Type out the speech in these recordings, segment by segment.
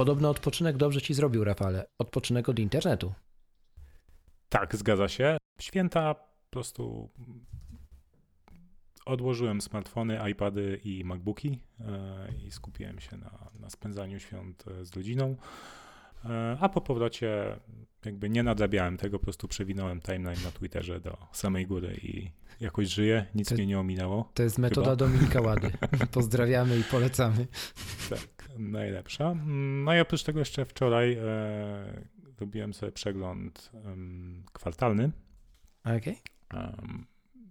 Podobno odpoczynek dobrze ci zrobił, Rafale. Odpoczynek od internetu. Tak, zgadza się. Święta po prostu odłożyłem smartfony, iPady i MacBooki e, i skupiłem się na, na spędzaniu świąt e, z rodziną. E, a po powrocie jakby nie nadrabiałem tego, po prostu przewinąłem timeline na Twitterze do samej góry i jakoś żyję, nic to, mnie nie ominęło. To jest metoda chyba. Dominika Łady. Pozdrawiamy i polecamy. Tak, najlepsza. No i oprócz tego jeszcze wczoraj e, robiłem sobie przegląd um, kwartalny. Okej. Okay. Um,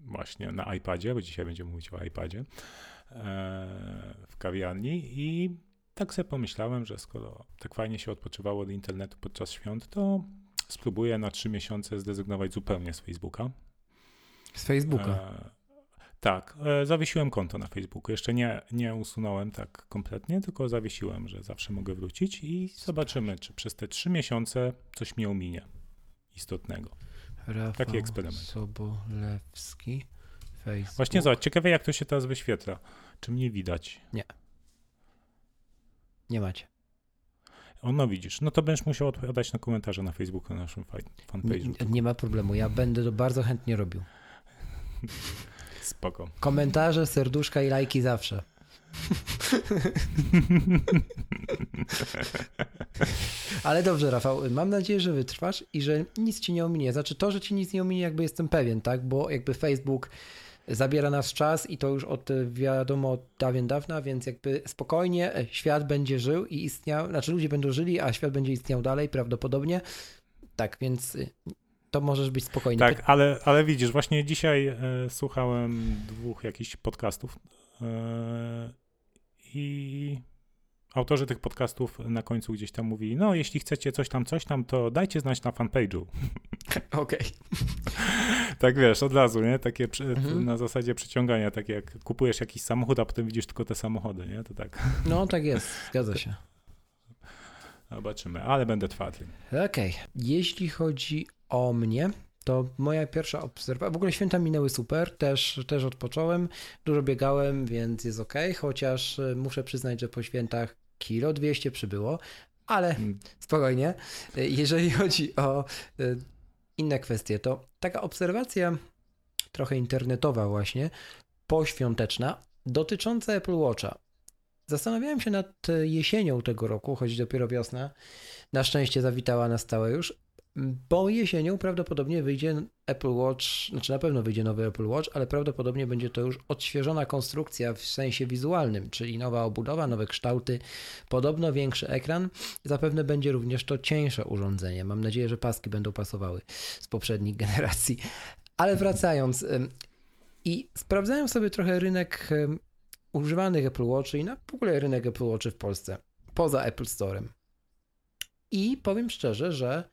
właśnie na iPadzie, bo dzisiaj będziemy mówić o iPadzie, e, w kawiarni i tak sobie pomyślałem, że skoro tak fajnie się odpoczywało do internetu podczas świąt, to spróbuję na trzy miesiące zrezygnować zupełnie z Facebooka. Z Facebooka? E, tak, e, zawiesiłem konto na Facebooku. Jeszcze nie, nie usunąłem tak kompletnie, tylko zawiesiłem, że zawsze mogę wrócić i zobaczymy, czy przez te trzy miesiące coś mi ominie istotnego. Rafał Taki eksperyment. Sobolewski, Facebook. Właśnie zobacz, ciekawe jak to się teraz wyświetla. Czy mnie widać? Nie. Nie macie. O, no widzisz, no to będziesz musiał odpowiadać na komentarze na Facebooku, na naszym fanpage'u. Nie, nie ma problemu, ja będę to bardzo chętnie robił. Spoko. Komentarze, serduszka i lajki zawsze. Ale dobrze, Rafał, mam nadzieję, że wytrwasz i że nic ci nie ominie. Znaczy to, że ci nic nie ominie, jakby jestem pewien, tak? Bo jakby Facebook zabiera nas czas i to już od wiadomo od dawien dawna, więc jakby spokojnie e, świat będzie żył i istniał, znaczy ludzie będą żyli, a świat będzie istniał dalej prawdopodobnie. Tak, więc y, to możesz być spokojny. Tak, ale, ale widzisz, właśnie dzisiaj e, słuchałem dwóch jakichś podcastów e, i autorzy tych podcastów na końcu gdzieś tam mówili, no jeśli chcecie coś tam, coś tam, to dajcie znać na fanpage'u. Okej. Okay. tak wiesz, od razu, nie? Takie przy, mhm. na zasadzie przyciągania, tak jak kupujesz jakiś samochód, a potem widzisz tylko te samochody, nie? To tak. No tak jest, zgadza się. Zobaczymy, ale będę twardy. Okej. Okay. Jeśli chodzi o mnie, to moja pierwsza obserwacja, w ogóle święta minęły super, też, też odpocząłem, dużo biegałem, więc jest ok, chociaż e, muszę przyznać, że po świętach kilo 200 przybyło, ale hmm. spokojnie. E, jeżeli chodzi o e, inne kwestie, to taka obserwacja trochę internetowa właśnie, poświąteczna, dotycząca Apple Watcha. Zastanawiałem się nad jesienią tego roku, choć dopiero wiosna na szczęście zawitała na stałe już, bo jesienią prawdopodobnie wyjdzie Apple Watch, znaczy na pewno wyjdzie nowy Apple Watch, ale prawdopodobnie będzie to już odświeżona konstrukcja w sensie wizualnym, czyli nowa obudowa, nowe kształty, podobno większy ekran. Zapewne będzie również to cieńsze urządzenie. Mam nadzieję, że paski będą pasowały z poprzednich generacji. Ale wracając i sprawdzałem sobie trochę rynek używanych Apple Watch i na w ogóle rynek Apple Watch w Polsce, poza Apple Storem. I powiem szczerze, że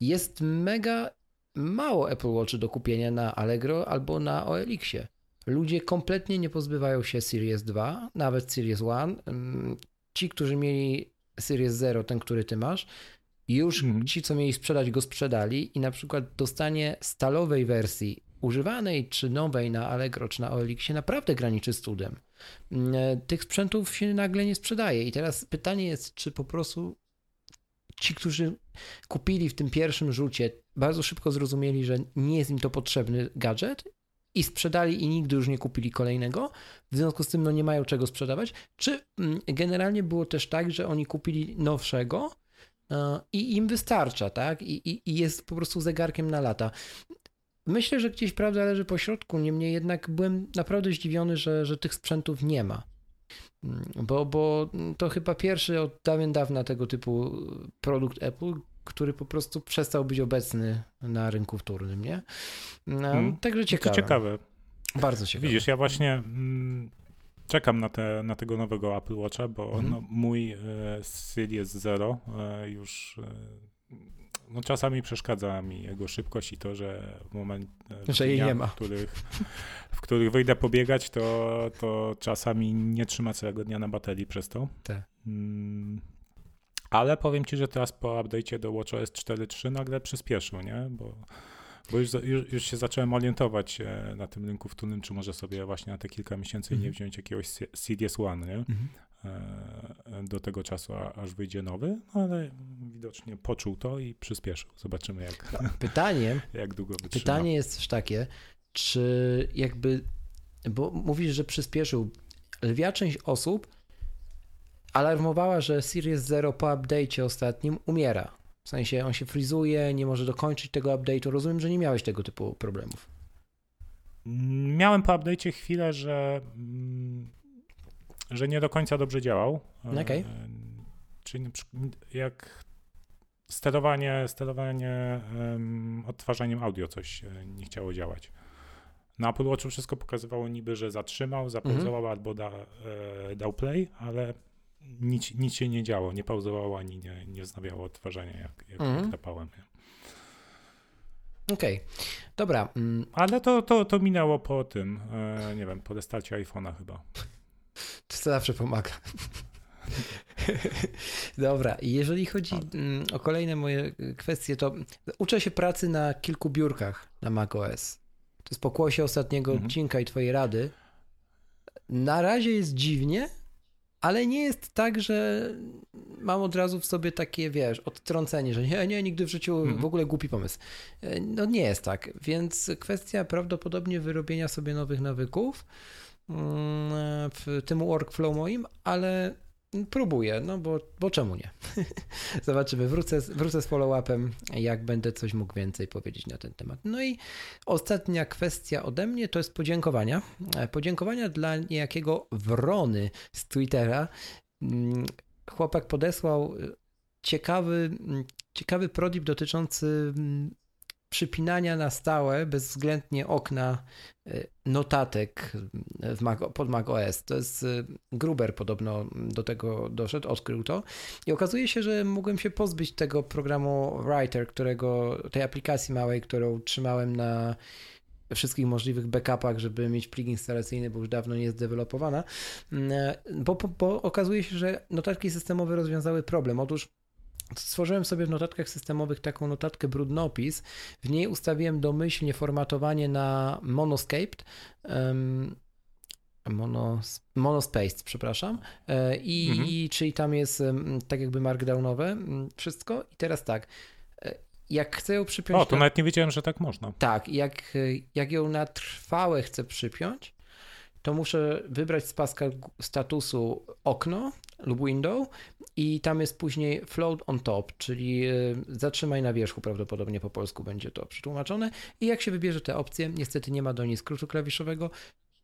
jest mega mało Apple Watch do kupienia na Allegro albo na OLX-ie. Ludzie kompletnie nie pozbywają się Series 2, nawet Series 1. Mm, ci, którzy mieli Series 0, ten, który ty masz, już mm. ci, co mieli sprzedać, go sprzedali i na przykład dostanie stalowej wersji używanej czy nowej na Allegro czy na OLX-ie naprawdę graniczy z cudem. Mm, tych sprzętów się nagle nie sprzedaje i teraz pytanie jest, czy po prostu ci, którzy kupili w tym pierwszym rzucie, bardzo szybko zrozumieli, że nie jest im to potrzebny gadżet i sprzedali i nigdy już nie kupili kolejnego, w związku z tym no nie mają czego sprzedawać, czy mm, generalnie było też tak, że oni kupili nowszego e, i im wystarcza, tak? I, i, i jest po prostu zegarkiem na lata. Myślę, że gdzieś prawda leży po środku, niemniej jednak byłem naprawdę zdziwiony, że, że tych sprzętów nie ma. Bo, bo to chyba pierwszy od dawien dawna tego typu produkt Apple, który po prostu przestał być obecny na rynku wtórnym, nie? No, Hmm. Także ciekawe. To ciekawe. Bardzo ciekawe. Widzisz, ja właśnie mm, czekam na, te, na tego nowego Apple Watcha, bo Mhm. no, mój e, Series Zero e, już e, no, czasami przeszkadza mi jego szybkość i to, że w moment e, Że jej nie ma. W, których, w których wyjdę pobiegać, to, to czasami nie trzyma całego dnia na baterii przez to. Tak. Mm, ale powiem ci, że teraz po update'cie do WatchOS 4.3 nagle przyspieszył, nie? Bo, bo już, już, już się zacząłem orientować e, na tym rynku wtórnym, czy może sobie właśnie na te kilka miesięcy nie Mhm. wziąć jakiegoś Series One, nie? Mhm. E, do tego czasu, aż wyjdzie nowy, no ale widocznie poczuł to i przyspieszył. Zobaczymy, jak, Pytanie, jak długo wytrzyma. pytanie jest też takie, czy jakby, bo mówisz, że przyspieszył, lwia część osób alarmowała, że Series Zero po update'cie ostatnim umiera. W sensie on się frizuje, nie może dokończyć tego update'u. Rozumiem, że nie miałeś tego typu problemów. Mm, Miałem po update'cie chwilę, że, mm, że nie do końca dobrze działał. E, Okej. Czyli jak sterowanie, sterowanie em, odtwarzaniem audio coś e, nie chciało działać. Na Apple Watchu wszystko pokazywało niby, że zatrzymał, zapauzował albo da, e, dał play, ale nic, nic się nie działo, nie pauzowało ani nie, nie wznawiało odtwarzania jak, jak, Mhm. jak tapałem. Nie? Okej, dobra. mm, Ale to, to, to minęło po tym, e, nie wiem, po restarcie iPhone'a chyba. To zawsze pomaga. Dobra, i jeżeli chodzi mm, o kolejne moje y, kwestie, to uczę się pracy na kilku biurkach na macOS. To jest pokłosie ostatniego Mhm. odcinka i twojej rady. Na razie jest dziwnie, ale nie jest tak, że mam od razu w sobie takie, wiesz, odtrącenie, że nie, nie, nigdy w życiu Mhm. w ogóle głupi pomysł. E, No nie jest tak, więc kwestia prawdopodobnie wyrobienia sobie nowych nawyków mm, w tym workflow moim, ale próbuję, no bo, bo czemu nie? Zobaczymy, wrócę, wrócę z follow-upem, jak będę coś mógł więcej powiedzieć na ten temat. No i ostatnia kwestia ode mnie to jest podziękowania. Podziękowania dla niejakiego Wrony z Twittera. Mm, Chłopak podesłał ciekawy, mm, ciekawy prodip dotyczący mm, przypinania na stałe bezwzględnie okna e, notatek w Mac, pod Mac OS. To jest e, Gruber podobno do tego doszedł, odkrył to. I okazuje się, że mogłem się pozbyć tego programu Writer, którego, tej aplikacji małej, którą trzymałem na wszystkich możliwych backupach, żeby mieć plik instalacyjny, bo już dawno nie jest dewelopowana, Mm, bo, bo, bo okazuje się, że notatki systemowe rozwiązały problem. Otóż Stworzyłem sobie w notatkach systemowych taką notatkę brudnopis. W niej ustawiłem domyślnie formatowanie na monoscaped. Um, mono, monospaced, przepraszam. E, I, Mhm. i czyli tam jest tak jakby markdownowe wszystko. I teraz tak. e, Jak chcę ją przypiąć. O, to na- nawet nie wiedziałem, że tak można. tak, jak, jak ją na trwałe chcę przypiąć, to muszę wybrać z paska statusu okno lub window i tam jest później float on top, czyli y, zatrzymaj na wierzchu, prawdopodobnie po polsku będzie to przetłumaczone. I jak się wybierze te opcje, niestety nie ma do niej skrótu klawiszowego,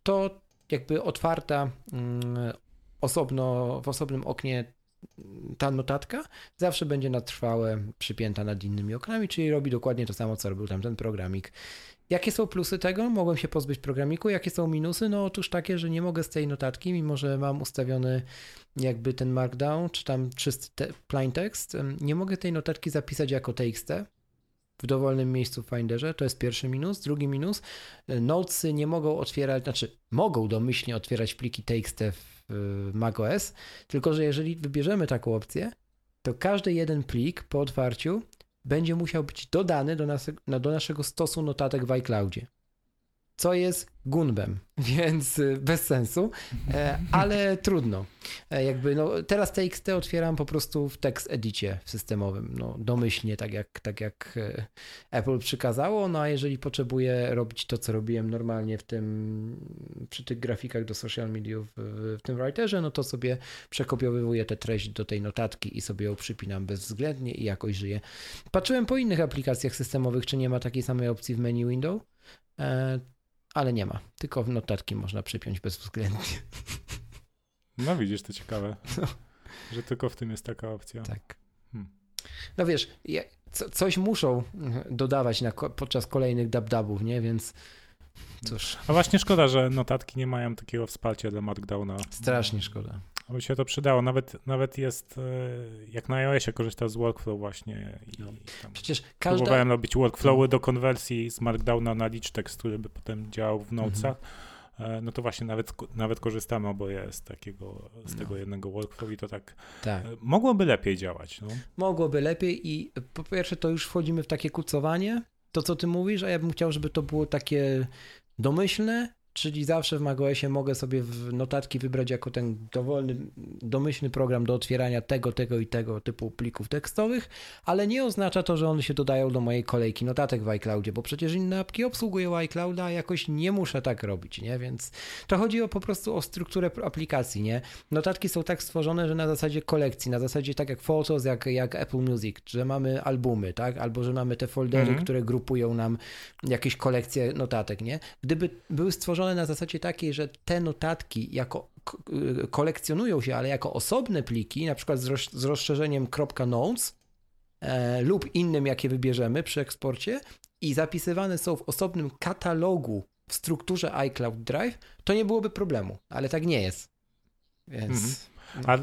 to jakby otwarta mm, osobno, w osobnym oknie mm, ta notatka zawsze będzie na trwałe przypięta nad innymi oknami, czyli robi dokładnie to samo, co robił tam ten programik. Jakie są plusy tego? Mogłem się pozbyć programiku. Jakie są minusy? No otóż takie, że nie mogę z tej notatki, mimo że mam ustawiony jakby ten markdown, czy tam czysty te, plain text, nie mogę tej notatki zapisać jako TXT w dowolnym miejscu w Finderze. To jest pierwszy minus. Drugi minus, e, notesy nie mogą otwierać, znaczy mogą domyślnie otwierać pliki TXT w y, macOS, tylko że jeżeli wybierzemy taką opcję, to każdy jeden plik po otwarciu będzie musiał być dodany do, nas, do naszego stosu notatek w iCloudzie. Co jest gunbem, więc y, bez sensu, e, ale trudno. E, Jakby no, teraz TXT otwieram po prostu w tekst edicie systemowym, no, domyślnie, tak jak, tak jak e, Apple przykazało, no a jeżeli potrzebuję robić to, co robiłem normalnie w tym, przy tych grafikach do social mediów w, w tym writerze, no to sobie przekopiowywuję tę treść do tej notatki i sobie ją przypinam bezwzględnie i jakoś żyję. Patrzyłem po innych aplikacjach systemowych, czy nie ma takiej samej opcji w menu window, ale nie ma. Tylko w notatki można przypiąć bezwzględnie. No widzisz, to ciekawe, No. że tylko w tym jest taka opcja. Tak. Hmm. No wiesz, je, co, coś muszą dodawać na, podczas kolejnych dub-dubów, nie? Więc cóż. A właśnie szkoda, że notatki nie mają takiego wsparcia dla Markdowna. Strasznie szkoda. Aby się to przydało. Nawet, nawet jest, e, jak na iOSie korzysta z workflow właśnie. I No. Przecież każda... Próbowałem robić workflowy do konwersji z Markdowna na Licztext, który by potem działał w Notesach. E, No to właśnie nawet, nawet korzystamy oboje z takiego, z No. tego jednego workflow i to tak Tak. e, mogłoby lepiej działać. No. Mogłoby lepiej i po pierwsze to już wchodzimy w takie kucowanie, to co ty mówisz, a ja bym chciał, żeby to było takie domyślne, czyli zawsze w macOSie mogę sobie w notatki wybrać jako ten dowolny, domyślny program do otwierania tego, tego i tego typu plików tekstowych, ale nie oznacza to, że one się dodają do mojej kolejki notatek w iCloudzie, bo przecież inne apki obsługują iClouda, a jakoś nie muszę tak robić, nie? Więc to chodzi o po prostu o strukturę aplikacji, nie? Notatki są tak stworzone, że na zasadzie kolekcji, na zasadzie tak jak Photos, jak, jak Apple Music, że mamy albumy, tak? Albo że mamy te foldery, Mhm. które grupują nam jakieś kolekcje notatek, nie? Gdyby były stworzone na zasadzie takiej, że te notatki jako y, kolekcjonują się, ale jako osobne pliki, na przykład z, roz, z rozszerzeniem .notes e, lub innym, jakie wybierzemy przy eksporcie i zapisywane są w osobnym katalogu w strukturze iCloud Drive, to nie byłoby problemu, ale tak nie jest. Więc A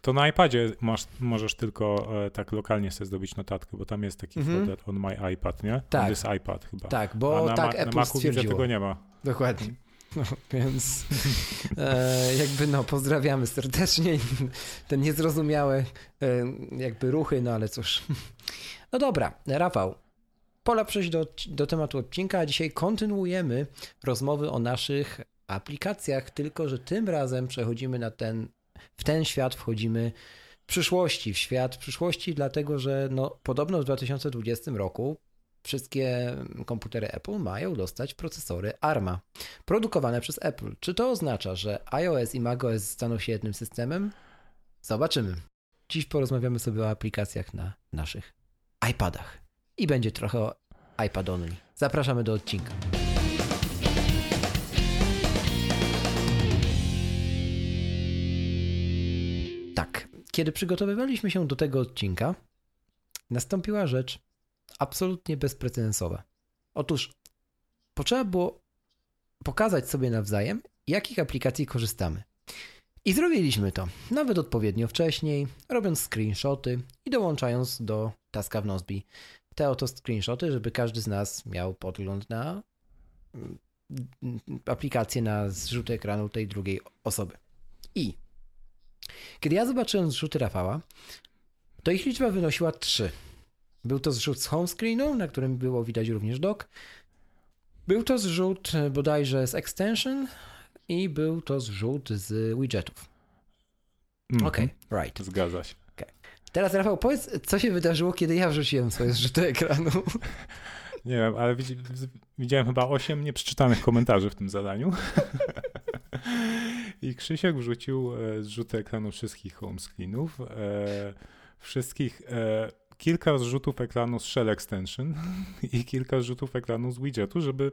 to na iPadzie masz, możesz tylko e, tak lokalnie sobie zdobyć notatkę, bo tam jest taki Mhm. folder on my iPad, nie? Tak. On jest iPad chyba. tak, bo A na, tak ma, na Apple Macu widzę, stwierdziło. tego nie ma. Dokładnie. No, więc e, jakby no, pozdrawiamy serdecznie te niezrozumiałe e, jakby ruchy, no ale cóż. No dobra, Rafał, pora przejść do, do tematu odcinka, dzisiaj kontynuujemy rozmowy o naszych aplikacjach, tylko że tym razem przechodzimy na ten, w ten świat wchodzimy przyszłości, w świat przyszłości, dlatego że no, podobno w 2020 roku wszystkie komputery Apple mają dostać procesory ARMA, produkowane przez Apple. Czy to oznacza, że iOS i macOS staną się jednym systemem? Zobaczymy. Dziś porozmawiamy sobie o aplikacjach na naszych iPadach. I będzie trochę o iPad only. Zapraszamy do odcinka. Tak, kiedy przygotowywaliśmy się do tego odcinka, nastąpiła rzecz absolutnie bezprecedensowa. Otóż potrzeba było pokazać sobie nawzajem, jakich aplikacji korzystamy. I zrobiliśmy to, nawet odpowiednio wcześniej, robiąc screenshoty i dołączając do taska w Nozbi te oto screenshoty, żeby każdy z nas miał podgląd na mm, aplikację na zrzut ekranu tej drugiej osoby. I kiedy ja zobaczyłem zrzuty Rafała, to ich liczba wynosiła 3. Był to zrzut z home screenu, na którym było widać również dock. Był to zrzut e, bodajże z extension i był to zrzut z widgetów. Mhm. Okej, right. Zgadza się. Teraz Rafał, powiedz, co się wydarzyło, kiedy ja wrzuciłem swoje zrzuty ekranu. Nie wiem, ale widzi, widziałem chyba 8 nieprzeczytanych komentarzy w tym zadaniu. I Krzysiek wrzucił e, zrzuty ekranu wszystkich home screenów, e, wszystkich, kilka zrzutów ekranu z Shell Extension i kilka zrzutów ekranu z widgetu, żeby,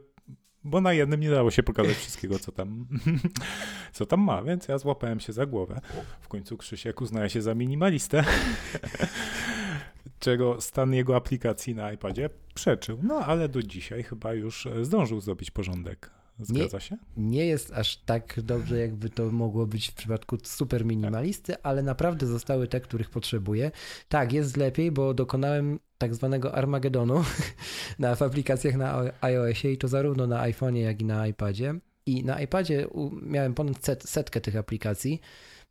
bo na jednym nie dało się pokazać wszystkiego, co tam, co tam ma, więc ja złapałem się za głowę. W końcu Krzysiek uznaje się za minimalistę czego stan jego aplikacji na iPadzie przeczył. No ale do dzisiaj chyba już zdążył zrobić porządek. Zgadza się? Nie jest aż tak dobrze, jakby to mogło być w przypadku super minimalisty, ale naprawdę zostały te, których potrzebuję. Tak, jest lepiej, bo dokonałem tak zwanego Armagedonu na, w aplikacjach na iOSie i to zarówno na iPhone'ie, jak i na iPadzie. I na iPadzie miałem ponad set, setkę tych aplikacji.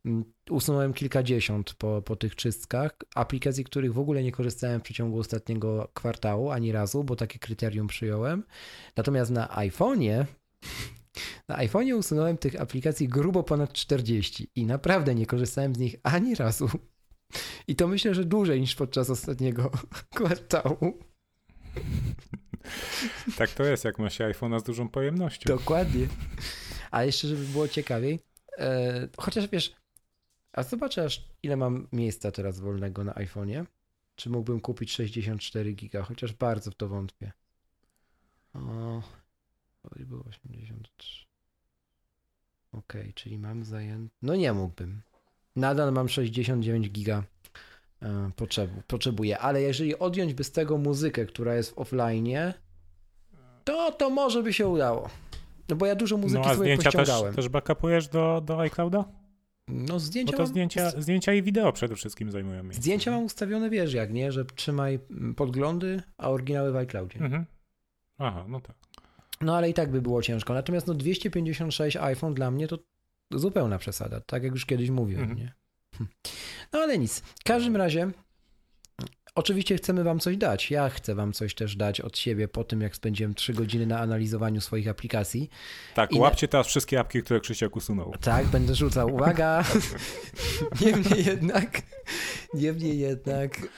Mm, Usunąłem kilkadziesiąt po, po tych czystkach. Aplikacji, których w ogóle nie korzystałem w przeciągu ostatniego kwartału ani razu, bo takie kryterium przyjąłem. Natomiast na iPhone'ie na iPhone'ie usunąłem tych aplikacji grubo ponad 40 i naprawdę nie korzystałem z nich ani razu. I to myślę, że dłużej niż podczas ostatniego kwartału. Tak to jest, jak ma się iPhone'a z dużą pojemnością. Dokładnie. A jeszcze, żeby było ciekawiej, e, chociaż wiesz, a zobaczę aż ile mam miejsca teraz wolnego na iPhone'ie. Czy mógłbym kupić 64 giga, chociaż bardzo w to wątpię. O, to było 83. Okej, czyli mam zajęte. No nie mógłbym. Nadal mam 69 giga e, potrzebu, potrzebuje. Ale jeżeli odjąć by z tego muzykę, która jest w offline, to to może by się udało. No bo ja dużo muzyki no, a sobie zdjęcia też, pościągałem. też backupujesz do, do iClouda? No Bo zdjęcia to mam, zdjęcia, zdjęcia i wideo przede wszystkim zajmują miejsce. zdjęcia mam ustawione, wiesz jak, nie? Że trzymaj mm, podglądy, a oryginały w iCloudzie. Mhm. Aha, no tak. No ale i tak by było ciężko. Natomiast no 256 iPhone dla mnie to zupełna przesada, tak jak już kiedyś mówiłem, Mhm. nie? Hm. No ale nic. W każdym razie oczywiście chcemy wam coś dać. Ja chcę wam coś też dać od siebie po tym, jak spędziłem 3 godziny na analizowaniu swoich aplikacji. Tak, I na- łapcie teraz wszystkie apki, które Krzysiek usunął. Tak, będę rzucał. Uwaga! Niemniej jednak, niemniej jednak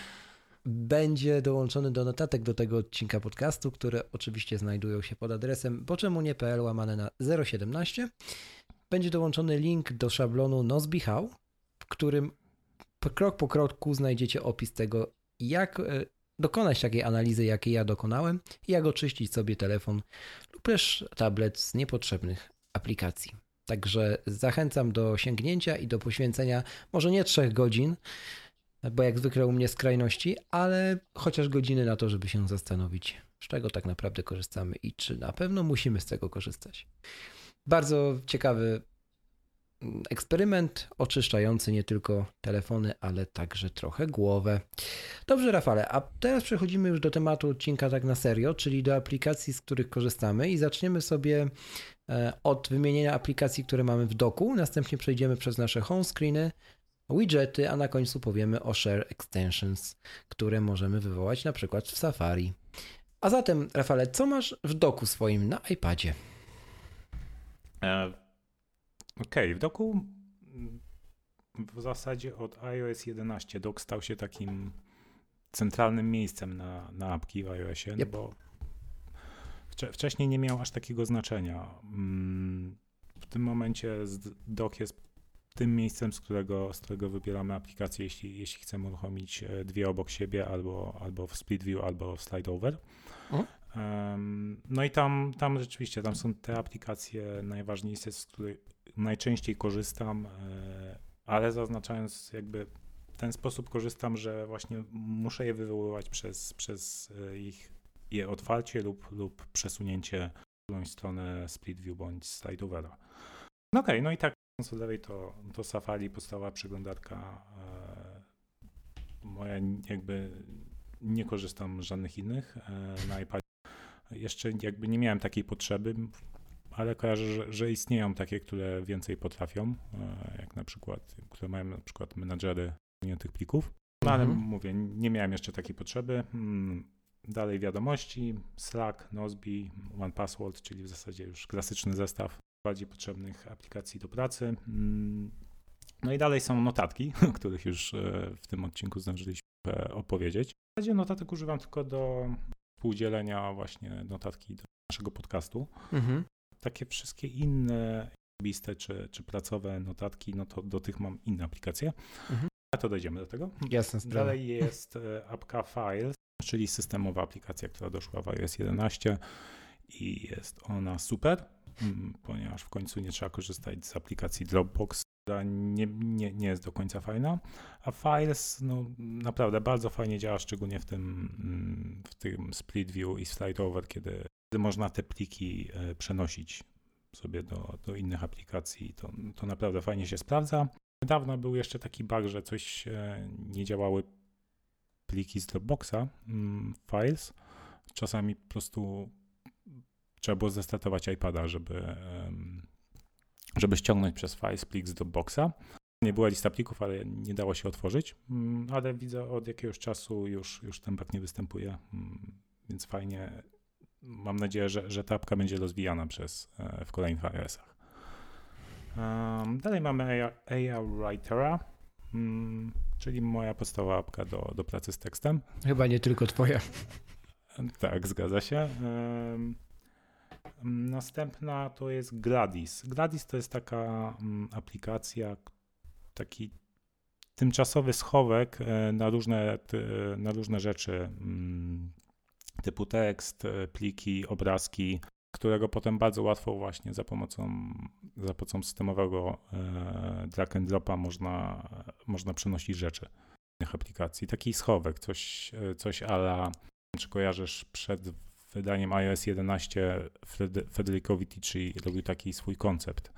będzie dołączony do notatek do tego odcinka podcastu, które oczywiście znajdują się pod adresem boczemunie.pl łamane na 017. Będzie dołączony link do szablonu Nozbe How, w którym krok po kroku znajdziecie opis tego, jak e, dokonać takiej analizy, jakiej ja dokonałem jak oczyścić sobie telefon lub też tablet z niepotrzebnych aplikacji. Także zachęcam do sięgnięcia i do poświęcenia może nie trzech godzin, bo jak zwykle u mnie skrajności, ale chociaż godziny na to, żeby się zastanowić, z czego tak naprawdę korzystamy i czy na pewno musimy z tego korzystać. Bardzo ciekawy mm, eksperyment oczyszczający nie tylko telefony, ale także trochę głowę. Dobrze, Rafale, a teraz przechodzimy już do tematu odcinka tak na serio, czyli do aplikacji, z których korzystamy i zaczniemy sobie e, od wymienienia aplikacji, które mamy w doku. Następnie przejdziemy przez nasze home screeny, widgety, a na końcu powiemy o share extensions, które możemy wywołać na przykład w Safari. A zatem, Rafale, co masz w doku swoim na iPadzie? E, Okej, w doku w zasadzie od iOS 11 dok stał się takim centralnym miejscem na, na apki w iOSie, no Yep. bo wcze, wcześniej nie miał aż takiego znaczenia. Mm, W tym momencie dok jest tym miejscem, z którego, z którego wybieramy aplikację, jeśli, jeśli chcemy uruchomić e, dwie obok siebie, albo, albo w split view, albo w slide over. Mhm. Em, No i tam, tam rzeczywiście, tam są te aplikacje najważniejsze, z których najczęściej korzystam, e, ale zaznaczając jakby ten sposób korzystam, że właśnie muszę je wywoływać przez, przez e, ich je otwarcie lub, lub przesunięcie w którąś stronę split view bądź slide overa. No okej, no i tak od lewej to, to Safari, podstawowa przeglądarka. e, Moja jakby nie korzystam z żadnych innych e, na iPadzie. Jeszcze jakby nie miałem takiej potrzeby, ale kojarzę, że, że istnieją takie, które więcej potrafią, e, jak na przykład, które mają na przykład menadżery tych plików. No ale Mhm. mówię, nie miałem jeszcze takiej potrzeby. Mm, Dalej wiadomości, Slack, Nozbe, OnePassword, czyli w zasadzie już klasyczny zestaw bardziej potrzebnych aplikacji do pracy. Mm, No i dalej są notatki, o których już e, w tym odcinku zdążyliśmy e, opowiedzieć. W zasadzie notatek używam tylko do współdzielenia właśnie notatki do naszego podcastu. Mhm. Takie wszystkie inne osobiste czy, czy pracowe notatki, no to do tych mam inne aplikacje. Mhm. A to dojdziemy do tego. Sprawa. Dalej jest e, apka Files, czyli systemowa aplikacja, która doszła w iOS 11 i jest ona super, ponieważ w końcu nie trzeba korzystać z aplikacji Dropbox, która nie, nie, nie jest do końca fajna, a Files no, naprawdę bardzo fajnie działa, szczególnie w tym, mm, w tym split view i slide over, kiedy, kiedy można te pliki e, przenosić sobie do, do innych aplikacji, to, to naprawdę fajnie się sprawdza. Niedawno był jeszcze taki bug, że coś e, nie działały pliki z Dropboxa, mm, files. Czasami po prostu trzeba było zestartować iPada, żeby, żeby ściągnąć przez Files plik z Dropboxa. Nie była lista plików, ale nie dało się otworzyć, Mm, ale widzę od jakiegoś czasu już, już ten bug nie występuje, mm, więc fajnie. Mam nadzieję, że, że ta apka będzie rozwijana przez, e, w kolejnych iOS-ach. Um, dalej mamy AI, AI Writera, mm, czyli moja podstawowa apka do, do pracy z tekstem. Chyba nie tylko twoja. Tak, zgadza się. Em, Następna to jest Gladys. Gladys to jest taka mm, aplikacja, taki tymczasowy schowek e, na różne, na różne rzeczy, mm, typu tekst, e, pliki, obrazki, którego potem bardzo łatwo właśnie za pomocą, za pomocą systemowego e, drag and dropa można, można przenosić rzeczy. aplikacji. Taki schowek, coś, coś ala, czy kojarzysz przed wydaniem iOS 11 Federico Vitici robił taki swój koncept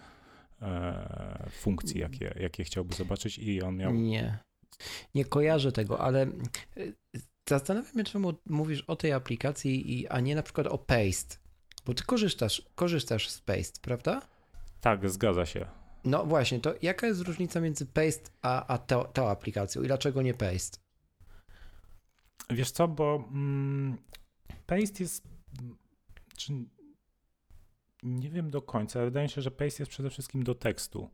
e, funkcji, jakie, jakie chciałby zobaczyć i on miał... Nie, nie kojarzę tego, ale e, zastanawiam się, czemu mówisz o tej aplikacji, a nie na przykład o Paste, bo ty korzystasz, korzystasz z Paste, prawda? Tak, zgadza się. No właśnie, to jaka jest różnica między Paste a, a to, tą aplikacją i dlaczego nie Paste? Wiesz co, bo mm, Paste jest. Czy, nie wiem do końca, ale wydaje mi się, że Paste jest przede wszystkim do tekstu.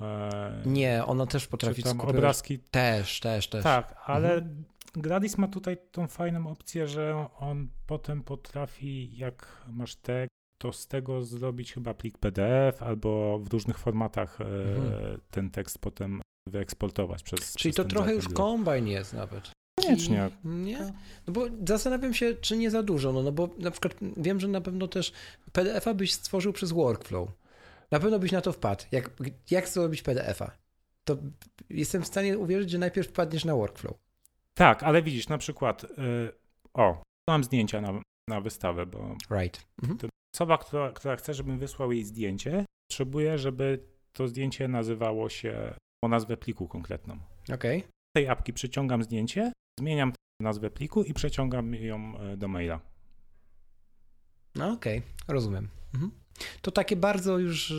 E, nie, ono też potrafi tam obrazki. Też, też, też. Tak, ale mhm. Gradis ma tutaj tą fajną opcję, że on potem potrafi, jak masz tekst, to z tego zrobić chyba plik PDF albo w różnych formatach e, mhm. ten tekst potem wyeksportować przez. Czyli przez to trochę już kombajn jest nawet. Koniecznie. Nie? No bo zastanawiam się, czy nie za dużo. No, no bo na przykład wiem, że na pewno też PDF-a byś stworzył przez workflow. Na pewno byś na to wpadł. Jak, jak zrobić PDF-a? To jestem w stanie uwierzyć, że najpierw wpadniesz na workflow. Tak, ale widzisz, na przykład, yy, o, mam zdjęcia na, na wystawę, bo right. Mhm. osoba, która, która chce, żebym wysłał jej zdjęcie, potrzebuje, żeby to zdjęcie nazywało się o nazwę pliku konkretną. Okej. Okay. Z tej apki przyciągam zdjęcie, zmieniam nazwę pliku i przeciągam ją e, do maila. No okej, okay. rozumiem. Mhm. To takie bardzo już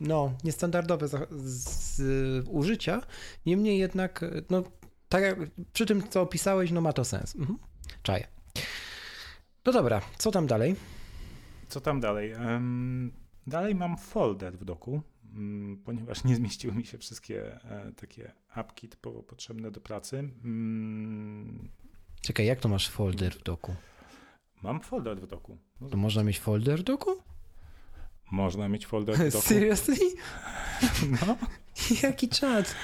no, niestandardowe z, z, użycia, niemniej jednak no, tak jak przy tym, co opisałeś, no ma to sens. Mhm. Czaję. No dobra, co tam dalej? Co tam dalej? Um, dalej mam folder w doku, ponieważ nie zmieściły mi się wszystkie e, takie apki typowo potrzebne do pracy. Um, Czekaj, jak to masz folder w doku? Mam folder w doku. No, to można mieć folder w doku? Można mieć folder w doku. Seriously? No. Jaki czat?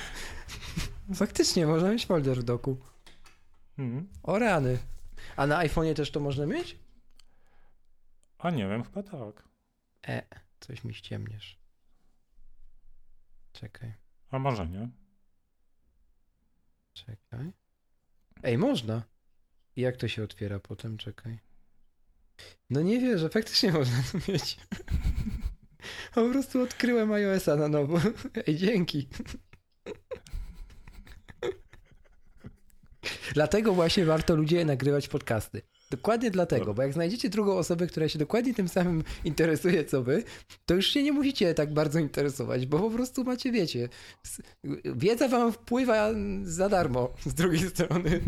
Faktycznie, można mieć folder w doku. Mhm. O rany. A na iPhone'ie też to można mieć? A nie wiem, chyba tak. E, coś mi ściemniesz. Czekaj. A może nie? Czekaj. Ej, można. I jak to się otwiera potem? Czekaj. No nie wierzę, faktycznie można to mieć. po prostu odkryłem iOS-a na nowo. Ej, dzięki. Dlatego właśnie warto ludzie nagrywać podcasty. Dokładnie dlatego, bo jak znajdziecie drugą osobę, która się dokładnie tym samym interesuje co wy, to już się nie musicie tak bardzo interesować, bo po prostu macie, wiecie, wiedza wam wpływa za darmo z drugiej strony.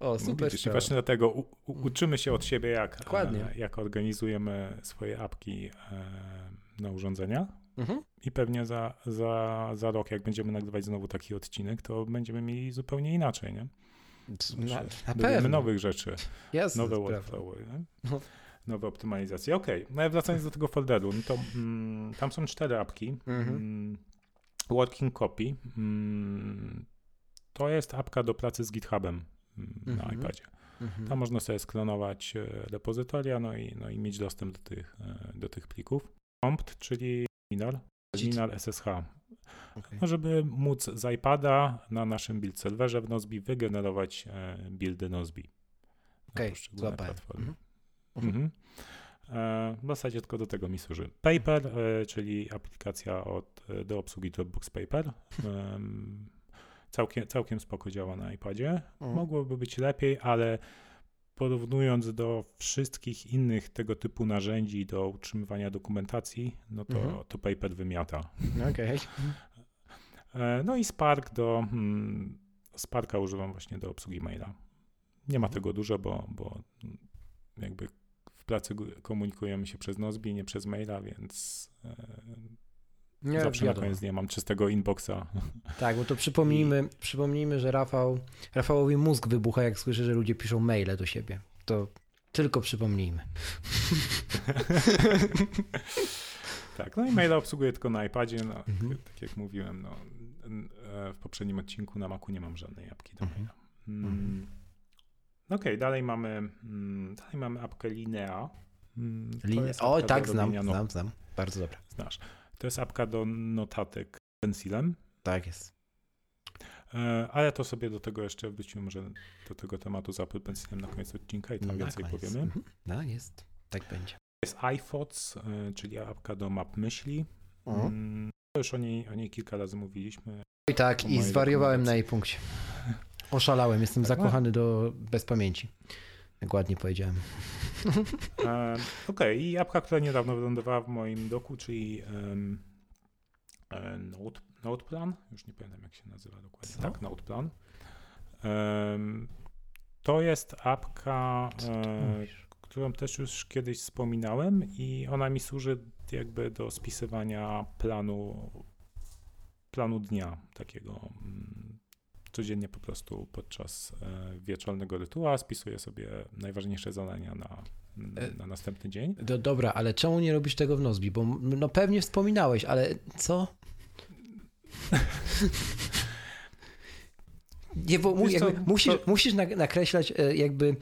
O, super. Widzisz, właśnie dlatego u, u, uczymy się od siebie, jak, Dokładnie. jak organizujemy swoje apki e, na urządzenia. Mhm. I pewnie za, za, za rok, jak będziemy nagrywać znowu taki odcinek, to będziemy mieli zupełnie inaczej, nie? Na, na pewno. nowych rzeczy. Jasne, nowe workflowy, no. nowe optymalizacje. Okej, okay. no wracając do tego folderu, no to mm, tam są cztery apki. Mhm. Mm, working Copy mm, to jest apka do pracy z GitHubem mm, na mhm. iPadzie. Mhm. Tam można sobie sklonować e, repozytoria, no i, no i mieć dostęp do tych, e, do tych plików. Prompt, czyli terminal, terminal SSH. Okay. No, żeby móc z iPada na naszym build serwerze w Nozbi wygenerować e, buildy Nozbi. Okej, okay, platformy. Mhm. Mhm. E, w zasadzie tylko do tego mi służy. Paper, e, czyli aplikacja od, do obsługi Dropbox Paper. całkiem, całkiem spoko działa na iPadzie. Mhm. Mogłoby być lepiej, ale porównując do wszystkich innych tego typu narzędzi do utrzymywania dokumentacji, no to, mhm. to Paper wymiata. Okay. E, no i Spark do, hmm, Sparka używam właśnie do obsługi maila. Nie ma mhm. tego dużo, bo, bo jakby w pracy komunikujemy się przez Nozbi, nie przez maila, więc e, nie, Zawsze wiadomo. na koniec dnia mam czystego inboxa. Tak, bo to przypomnijmy, przypomnijmy, że Rafał, Rafałowi mózg wybucha, jak słyszy, że ludzie piszą maile do siebie. To tylko przypomnijmy. tak, no i maila obsługuję tylko na iPadzie. No, mhm. Tak jak mówiłem, no, e, w poprzednim odcinku na Macu nie mam żadnej apki do mhm. maila. Mm. Mhm. Okej, okay, dalej mamy mm, dalej mamy apkę Linea. Mm, Line... O, tak, znam, znam, znam. Bardzo dobra. Znasz. To jest apka do notatek pencilem. Tak jest. Ale to sobie do tego jeszcze wrócimy może do tego tematu z Apple Pencilem na koniec odcinka i tam No, na więcej koniec. powiemy. No jest, tak będzie. Jest iPhotos, e, czyli apka do map myśli. Mm, Już o niej, o niej kilka razy mówiliśmy. I tak, i zwariowałem na jej punkcie. Oszalałem, jestem Tak, zakochany do bezpamięci. Jak ładnie powiedziałem. E, Okej, i apka, która niedawno wylądowała w moim doku, czyli e, Note, Noteplan. Już nie pamiętam, jak się nazywa dokładnie. Co? Tak, Noteplan. Em, to jest apka, e, którą też już kiedyś wspominałem i ona mi służy jakby do spisywania planu, planu dnia takiego. Codziennie po prostu podczas e, wieczornego rytuału spisuję sobie najważniejsze zadania na, E, na następny dzień. Do, dobra, ale czemu nie robisz tego w Nozbi? Bo no pewnie wspominałeś, ale co? Nie, bo mu, jakby, musisz, to- musisz nak- nakreślać e, jakby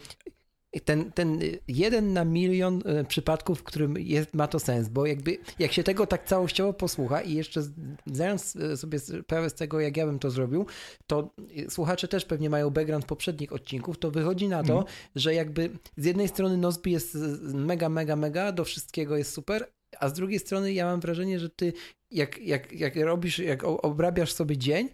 ten, ten jeden na milion e, przypadków, w którym jest, ma to sens, bo jakby jak się tego tak całościowo posłucha i jeszcze zdając e, sobie sprawę z tego, jak ja bym to zrobił, to e, słuchacze też pewnie mają background poprzednich odcinków, to wychodzi na to, Mhm. że jakby z jednej strony Nozbi jest mega, mega, mega, do wszystkiego jest super, a z drugiej strony ja mam wrażenie, że ty jak, jak, jak robisz, jak obrabiasz sobie dzień,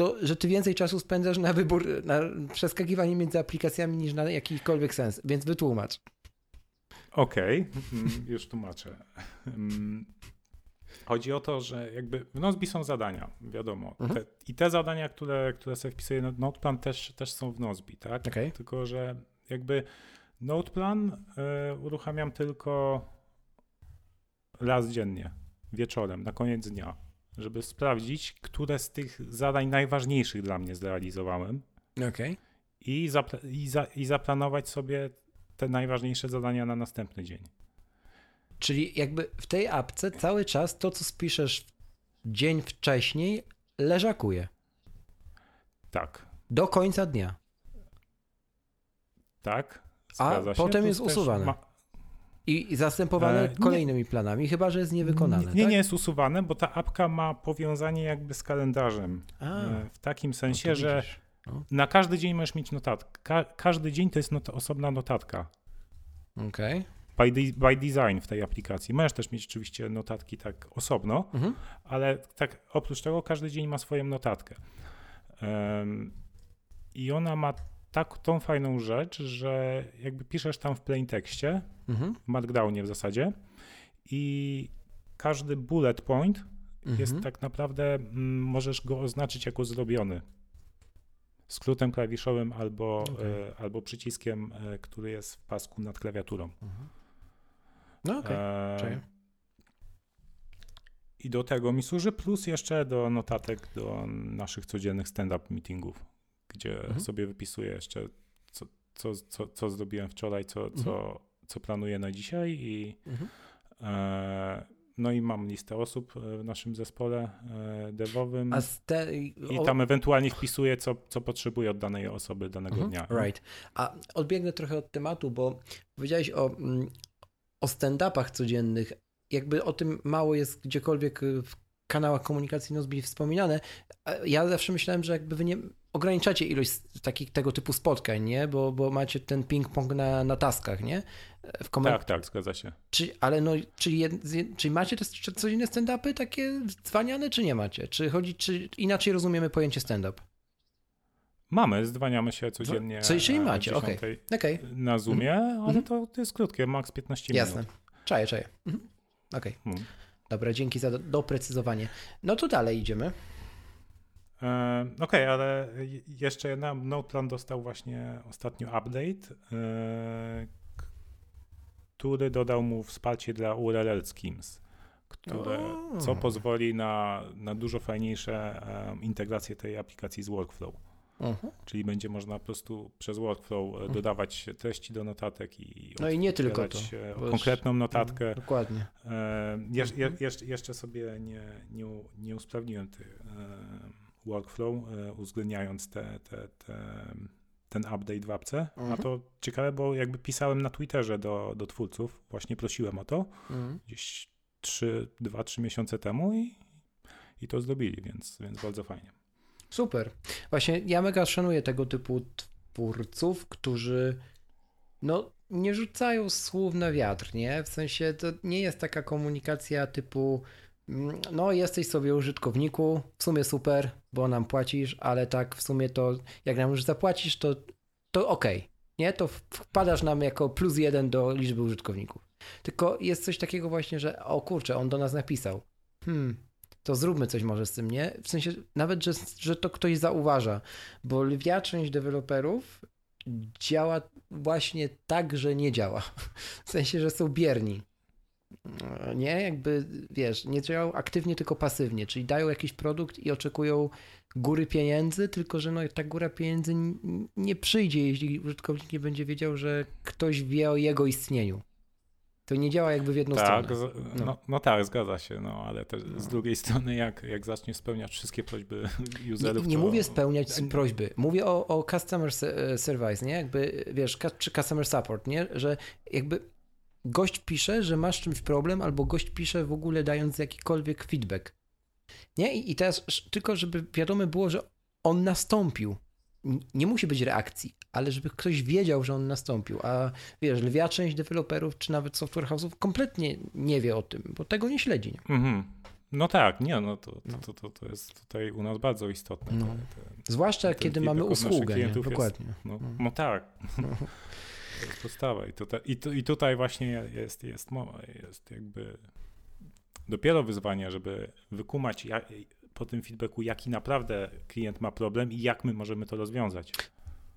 to że ty więcej czasu spędzasz na wybór, na przeskakiwanie między aplikacjami niż na jakikolwiek sens, więc wytłumacz. Okej, mm, już tłumaczę. Mm, Chodzi o to, że jakby w Nozbi są zadania, wiadomo. Mhm. Te, I te zadania, które, które sobie wpisuję na Noteplan też, też są w Nozbi, tak? Okej. Tylko, że jakby Noteplan y, uruchamiam tylko raz dziennie, wieczorem, na koniec dnia, żeby sprawdzić, które z tych zadań najważniejszych dla mnie zrealizowałem Okej. i, zapla- i, za- i zaplanować sobie te najważniejsze zadania na następny dzień. Czyli jakby w tej apce cały czas to, co spiszesz dzień wcześniej, leżakuje Tak, do końca dnia. tak. A się. potem jest usuwane. ma- I i zastępowane E, nie. kolejnymi planami, chyba że jest niewykonane. Nie, tak? nie jest usuwane, bo ta apka ma powiązanie jakby z kalendarzem. A, E, W takim no sensie, że widzisz. na każdy dzień możesz mieć notatkę. Ka- każdy dzień to jest not- osobna notatka. Okej. By, de- by design w tej aplikacji. Możesz też mieć oczywiście notatki tak osobno, Mhm. ale tak oprócz tego każdy dzień ma swoją notatkę. Em, I ona ma tak, tą fajną rzecz, że jakby piszesz tam w plain tekście, Mhm. w Markdownie w zasadzie i każdy bullet point jest Mhm. tak naprawdę, mm, możesz go oznaczyć jako zrobiony. Skrótem klawiszowym albo, Okej. e, albo przyciskiem, e, który jest w pasku nad klawiaturą. Mhm. No okej. E, Czaję. I do tego mi służy, plus jeszcze do notatek do naszych codziennych stand-up meetingów, gdzie Mhm. sobie wypisuję jeszcze, co, co, co, co zrobiłem wczoraj, co, Mhm. co, co planuję na dzisiaj i Mhm. e, no i mam listę osób e, w naszym zespole e, devowym te... i tam ewentualnie wpisuję, co, co potrzebuję od danej osoby danego Mhm, dnia. Right. A odbiegnę trochę od tematu, bo powiedziałeś o, mm, o stand-upach codziennych. Jakby o tym mało jest gdziekolwiek y, w kanałach komunikacji Nozbi wspominane. Ja zawsze myślałem, że jakby wy nie ograniczacie ilość takich tego typu spotkań, nie? Bo, bo macie ten ping-pong na, na taskach, nie? W koment- Tak, tak, zgadza się. Czy, ale no, czy, jed, czy macie te codzienne stand-upy takie zwaniane, czy nie macie? Czy chodzi, czy inaczej rozumiemy pojęcie stand-up? Mamy, zdwaniamy się codziennie. Co- e, o macie, okej. 10 Okej, Na Zoomie, ale Mhm. to, to jest krótkie, maks 15 jasne. minut. Czaję, czaję. Mhm. Okej. Mhm. Dobra, dzięki za do- doprecyzowanie. No to dalej idziemy. E, Okej, ale je- jeszcze jedna. Noteplan dostał właśnie ostatnio update, e, który dodał mu wsparcie dla URL schemes, które, co pozwoli na, na dużo fajniejsze e, integracje tej aplikacji z workflow. Mhm. Czyli będzie można po prostu przez workflow e, dodawać treści do notatek i No i nie tylko to. konkretną notatkę. Dokładnie. E, Mhm. jeszcze, jeszcze sobie nie, nie, nie usprawniłem tych e, workflow, e, uwzględniając te, te, te, ten update w apce. A Mhm. to ciekawe, bo jakby pisałem na Twitterze do, do twórców, właśnie prosiłem o to Mhm. gdzieś 2-3 miesiące temu i, i to zrobili, więc, więc bardzo fajnie. Super. Właśnie ja mega szanuję tego typu twórców, którzy no nie rzucają słów na wiatr, nie? W sensie to nie jest taka komunikacja typu no jesteś sobie użytkowniku, w sumie super, bo nam płacisz, ale tak w sumie to jak nam już zapłacisz, to, to okej, okay, nie? To wpadasz nam jako plus jeden do liczby użytkowników. Tylko jest coś takiego właśnie, że o kurczę, on do nas napisał. Hmm, to zróbmy coś może z tym, nie? W sensie nawet, że, że to ktoś zauważa, bo lwia część deweloperów działa właśnie tak, że nie działa. W sensie, że są bierni. Nie, jakby wiesz, nie działają aktywnie, tylko pasywnie, czyli dają jakiś produkt i oczekują góry pieniędzy, tylko że no, ta góra pieniędzy nie przyjdzie, jeśli użytkownik nie będzie wiedział, że ktoś wie o jego istnieniu. To nie działa jakby w jedną tak, stronę. No. No, no. tak, zgadza się, no ale też z no. drugiej strony, jak, jak zaczniesz spełniać wszystkie prośby userów. Nie, nie to... mówię spełniać prośby, mówię o, o customer e, service, nie? Jakby wiesz, czy customer support, nie? Że jakby gość pisze, że masz czymś problem, albo gość pisze w ogóle dając jakikolwiek feedback. Nie? I, i teraz tylko, żeby wiadome było, że on nastąpił nie musi być reakcji, ale żeby ktoś wiedział, że on nastąpił. A wiesz, lwia część deweloperów, czy nawet software house'ów kompletnie nie wie o tym, bo tego nie śledzi. Nie? Mhm. No tak, nie, no to, to, to, to, to jest tutaj u nas bardzo istotne. No. Te, te, Zwłaszcza kiedy mamy usługę, nie? Dokładnie. Jest, no, no. no, tak. To jest podstawa. I tutaj, i, tu, i tutaj właśnie jest, jest, jest jakby dopiero wyzwanie, żeby wykumać, jak, po tym feedbacku, jaki naprawdę klient ma problem i jak my możemy to rozwiązać.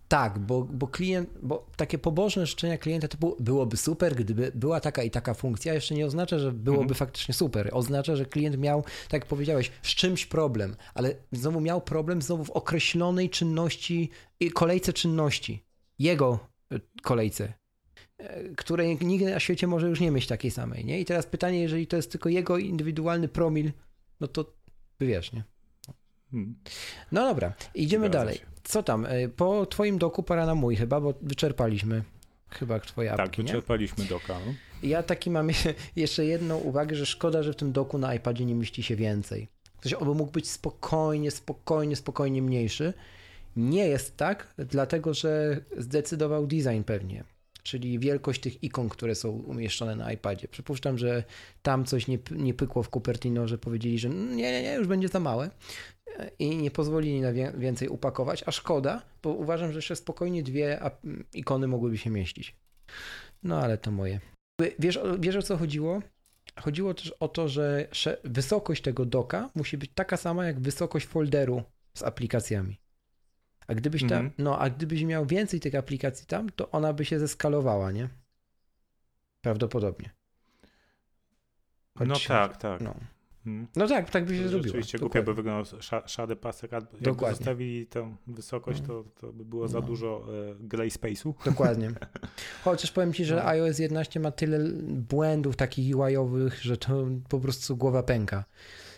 Tak, bo, bo klient, bo takie pobożne życzenia klienta typu byłoby super, gdyby była taka i taka funkcja, jeszcze nie oznacza, że byłoby mhm. faktycznie super. Oznacza, że klient miał, tak jak powiedziałeś, z czymś problem, ale znowu miał problem znowu w określonej czynności, kolejce czynności. Jego kolejce, e, której nikt na świecie może już nie mieć takiej samej, nie? I teraz pytanie, jeżeli to jest tylko jego indywidualny promil, no to wiesz, nie? Hmm. No dobra, idziemy Zgadza dalej. Się. Co tam? E, po twoim doku pora na mój chyba, bo wyczerpaliśmy chyba twoje apki, Tak, wyczerpaliśmy nie? doka. No. Ja taki mam jeszcze jedną uwagę, że szkoda, że w tym doku na iPadzie nie mieści się więcej. Ktoś oby mógł być spokojnie, spokojnie, spokojnie mniejszy. Nie jest tak, dlatego że zdecydował design pewnie czyli wielkość tych ikon, które są umieszczone na iPadzie. Przypuszczam, że tam coś nie, nie pykło w Cupertino, że powiedzieli, że nie, nie, nie, już będzie za małe i nie pozwolili na więcej upakować, a szkoda, bo uważam, że jeszcze spokojnie dwie ikony mogłyby się mieścić. No ale to moje. Wiesz, wiesz o co chodziło? Chodziło też o to, że wysokość tego doka musi być taka sama jak wysokość folderu z aplikacjami. A gdybyś tam, mhm. no, a gdybyś miał więcej tych aplikacji tam, to ona by się zeskalowała, nie? Prawdopodobnie. Choć, no tak, tak. No. Hmm. no tak, tak by się zrobiło. Rzeczywiście głupio by wyglądał szary pasek, jakby Dokładnie. zostawili tę wysokość, no. to, to by było za no. dużo e, gray space'u. Dokładnie. Chociaż powiem Ci, że no. iOS 11 ma tyle błędów takich UI-owych, że to po prostu głowa pęka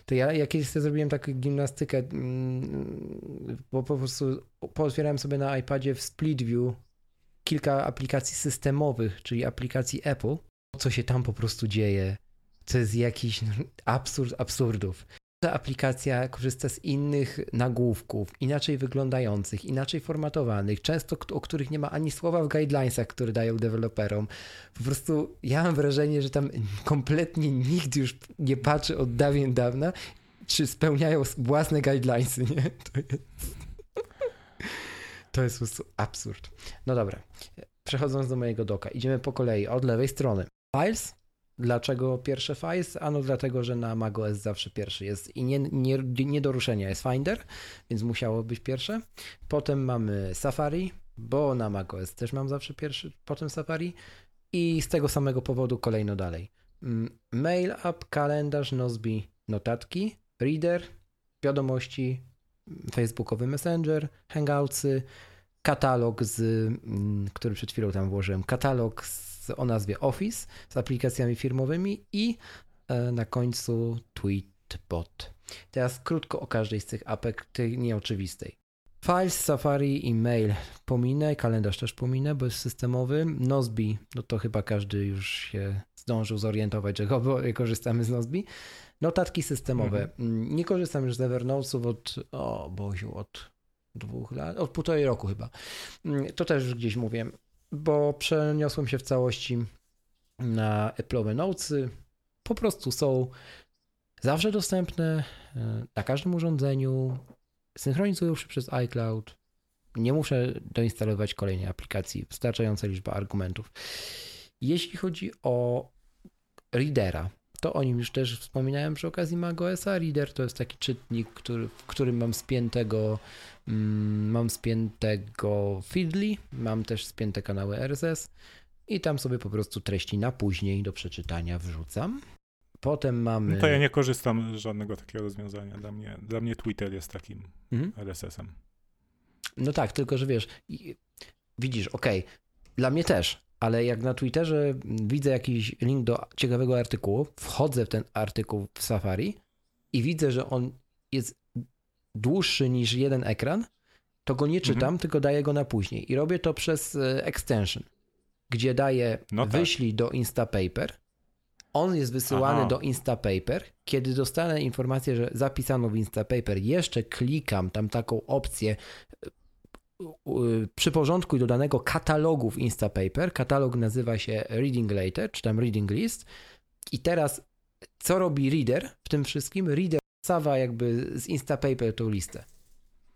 to ja jakieś sobie zrobiłem taką gimnastykę, mm, bo po prostu pootwierałem sobie na iPadzie w Split View kilka aplikacji systemowych, czyli aplikacji Apple, co się tam po prostu dzieje. To jest jakiś absurd absurdów aplikacja korzysta z innych nagłówków, inaczej wyglądających, inaczej formatowanych, często o których nie ma ani słowa w guidelinesach, które dają deweloperom. Po prostu ja mam wrażenie, że tam kompletnie nikt już nie patrzy od dawien dawna, czy spełniają własne guidelinesy, nie? To jest, to jest po prostu absurd. No dobra, przechodząc do mojego doka, idziemy po kolei od lewej strony. Files Dlaczego pierwsze Files? Ano dlatego, że na macOS zawsze pierwszy jest i nie, nie, nie do ruszenia jest Finder, więc musiało być pierwsze. Potem mamy Safari, bo na macOS też mam zawsze pierwszy, potem Safari i z tego samego powodu kolejno dalej. Mm, mail app, kalendarz, Nozbe, notatki, Reader, wiadomości, Facebookowy Messenger, Hangoutsy, katalog, z, mm, który przed chwilą tam włożyłem, katalog z o nazwie Office z aplikacjami firmowymi i e, na końcu Tweetbot. Teraz krótko o każdej z tych apek, tej nieoczywistej. Files, Safari i Mail pominę, kalendarz też pominę, bo jest systemowy. Nozbi, no to chyba każdy już się zdążył zorientować, że korzystamy z Nozbi. Notatki systemowe. Mhm. Nie korzystam już z Evernotesów od, o Boziu, od dwóch lat, od półtorej roku chyba. To też już gdzieś mówiłem, bo przeniosłem się w całości na Apple'owe Notesy. Po prostu są zawsze dostępne e, na każdym urządzeniu, synchronizują się przez iCloud. Nie muszę doinstalować kolejnej aplikacji, wystarczająca liczba argumentów. Jeśli chodzi o Readera, to o nim już też wspominałem przy okazji macOSa. Reader to jest taki czytnik, który, w którym mam spiętego mm, mam spiętego Feedly, mam też spięte kanały RSS i tam sobie po prostu treści na później do przeczytania wrzucam. Potem mamy. No to ja nie korzystam z żadnego takiego rozwiązania. Dla mnie, dla mnie Twitter jest takim mhm. RSS-em. No tak, tylko że wiesz, widzisz, okej, okay, dla mnie też, ale jak na Twitterze widzę jakiś link do ciekawego artykułu, wchodzę w ten artykuł w Safari i widzę, że on jest dłuższy niż jeden ekran, to go nie czytam, mhm. tylko daję go na później. I robię to przez e, extension, gdzie daję no tak. wyślij do Instapaper. On jest wysyłany Aha. do Instapaper. Kiedy dostanę informację, że zapisano w Instapaper, jeszcze klikam tam taką opcję przyporządkuj do danego katalogu w Instapaper. Katalog nazywa się Reading Later, czy tam Reading List. I teraz, co robi Reader w tym wszystkim? Reader wsawa jakby z Instapaper tą listę.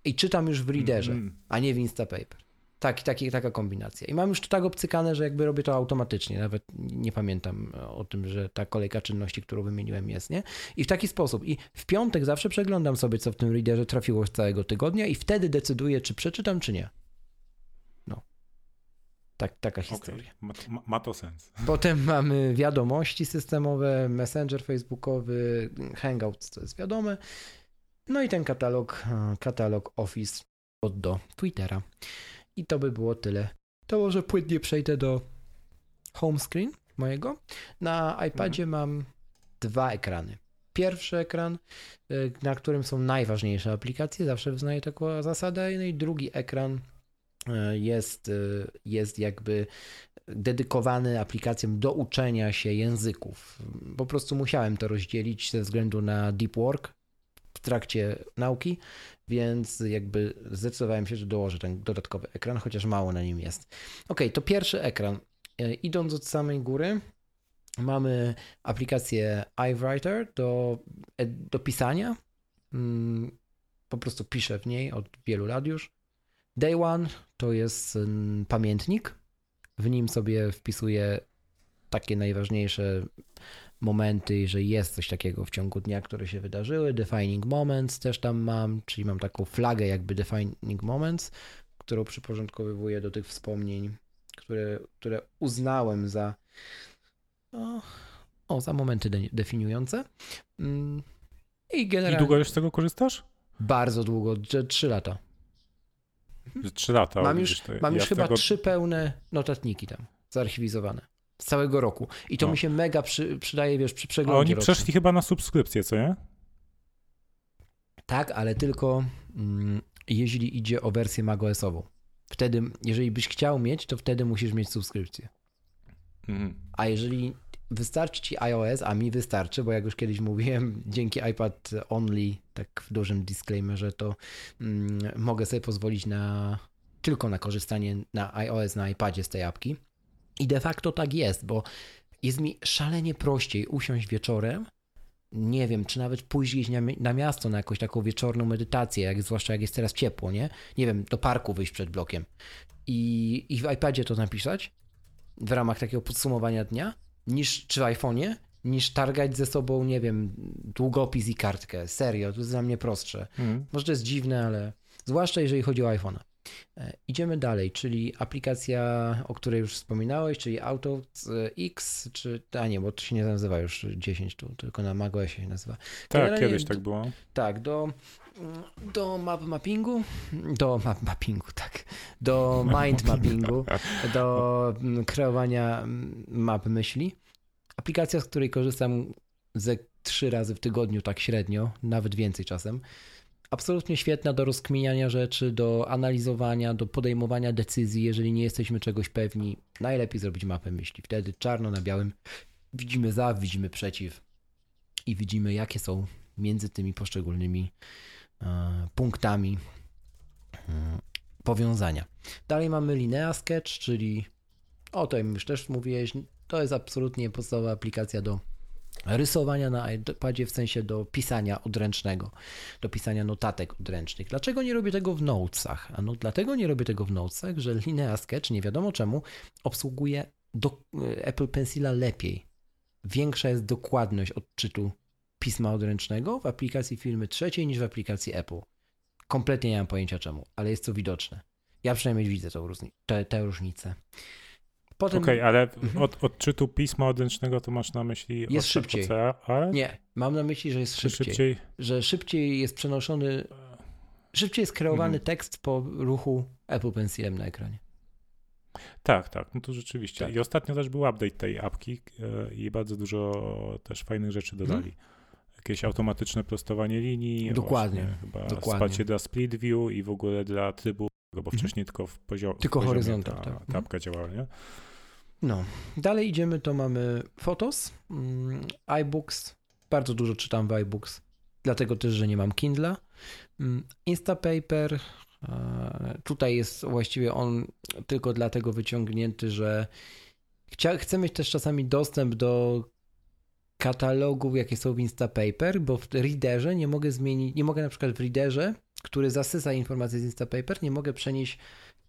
I czytam już w Readerze, mm -hmm. a nie w Instapaper. Tak, taki, taka kombinacja. I mam już to tak obcykane, że jakby robię to automatycznie. Nawet nie pamiętam o tym, że ta kolejka czynności, którą wymieniłem jest, nie? I w taki sposób. I w piątek zawsze przeglądam sobie, co w tym readerze trafiło z całego tygodnia i wtedy decyduję, czy przeczytam, czy nie. No. Tak, taka historia. Okay. Ma, ma, to sens. Potem mamy wiadomości systemowe, Messenger facebookowy, Hangouts, to jest wiadome. No i ten katalog, katalog Office od do Twittera. I to by było tyle. To może płynnie przejdę do home screen mojego. Na iPadzie mhm. mam dwa ekrany. Pierwszy ekran, y, na którym są najważniejsze aplikacje, zawsze wyznaję taką zasadę, no i drugi ekran y, jest, y, jest jakby dedykowany aplikacjom do uczenia się języków. Po prostu musiałem to rozdzielić ze względu na deep work w trakcie nauki, więc jakby zdecydowałem się, że dołożę ten dodatkowy ekran, chociaż mało na nim jest. Ok, to pierwszy ekran. E, idąc od samej góry, mamy aplikację iWriter do, e, do pisania. Mm, po prostu piszę w niej od wielu lat już. Day One to jest mm, pamiętnik. W nim sobie wpisuję takie najważniejsze momenty, że jest coś takiego w ciągu dnia, które się wydarzyły. Defining Moments też tam mam, czyli mam taką flagę jakby Defining Moments, którą przyporządkowywuję do tych wspomnień, które, które uznałem za o, o za momenty de definiujące. Mm, I generalnie... I długo już z tego korzystasz? Bardzo długo, trzy lata. Trzy lata. Mam już, mam już chyba tego... trzy pełne notatniki tam zarchiwizowane z całego roku. I to no. mi się mega przy, przydaje, wiesz, przy przeglądzie A oni rocznym. przeszli chyba na subskrypcję, co nie? Tak, ale tylko mm, jeśli idzie o wersję macOSową. Wtedy, jeżeli byś chciał mieć, to wtedy musisz mieć subskrypcję. Mhm. A jeżeli wystarczy ci iOS, a mi wystarczy, bo jak już kiedyś mówiłem, dzięki iPad Only, tak w dużym disclaimerze, to mm, mogę sobie pozwolić na tylko na korzystanie na iOS na iPadzie z tej apki. I de facto tak jest, bo jest mi szalenie prościej usiąść wieczorem, nie wiem, czy nawet pójść gdzieś na, na, miasto na jakąś taką wieczorną medytację, jak, zwłaszcza jak jest teraz ciepło, nie? Nie wiem, do parku wyjść przed blokiem i, i w iPadzie to napisać w ramach takiego podsumowania dnia, niż czy w iPhone'ie, niż targać ze sobą, nie wiem, długopis i kartkę. Serio, to jest dla mnie prostsze. Mm. Może to jest dziwne, ale zwłaszcza jeżeli chodzi o iPhone'a. E, idziemy dalej, czyli aplikacja, o której już wspominałeś, czyli Auto X, czy, a nie, bo to się nie nazywa już 10 tu, tylko na macOSie się nazywa. Tak, kiedyś tak było. Tak, do, do map mappingu, do map mappingu, tak, do mind mappingu, do kreowania map myśli. Aplikacja, z której korzystam ze trzy razy w tygodniu, tak średnio, nawet więcej czasem. Absolutnie świetna do rozkminiania rzeczy, do analizowania, do podejmowania decyzji, jeżeli nie jesteśmy czegoś pewni. Najlepiej zrobić mapę myśli. Wtedy czarno na białym widzimy za, widzimy przeciw i widzimy, jakie są między tymi poszczególnymi e, punktami e, powiązania. Dalej mamy Linea Sketch, czyli o tym już też mówiłeś, to jest absolutnie podstawowa aplikacja do rysowania na iPadzie, w sensie do pisania odręcznego, do pisania notatek odręcznych. Dlaczego nie robię tego w Notesach? A no dlatego nie robię tego w Notesach, że Linea Sketch, nie wiadomo czemu, obsługuje do Apple Pencila lepiej. Większa jest dokładność odczytu pisma odręcznego w aplikacji firmy trzeciej niż w aplikacji Apple. Kompletnie nie mam pojęcia czemu, ale jest to widoczne. Ja przynajmniej widzę tą różni- te różnice. Potem... Okej, okay, ale mhm. od odczytu pisma odręcznego to masz na myśli jest szybciej. OCR? Nie, mam na myśli, że jest szybciej, szybciej. Że szybciej jest przenoszony, szybciej jest kreowany mhm. tekst po ruchu Apple Pencilem na ekranie. Tak, tak, no to rzeczywiście. Tak. I ostatnio też był update tej apki e, i bardzo dużo też fajnych rzeczy mhm. dodali. Mhm. Jakieś automatyczne prostowanie linii. Dokładnie. Chyba dokładnie. wsparcie dla split view i w ogóle dla trybu, bo mhm. wcześniej tylko w, poziom, tylko poziomie ta, tak. ta apka działała, nie? No, dalej idziemy, to mamy Photos, mm, iBooks, bardzo dużo czytam w iBooks, dlatego też, że nie mam Kindla. Mm, Instapaper, tutaj jest właściwie on tylko dlatego wyciągnięty, że chcia, chcę mieć też czasami dostęp do katalogów, jakie są w Instapaper, bo w Readerze nie mogę zmienić, nie mogę na przykład w Readerze, który zasysa informacje z Instapaper, nie mogę przenieść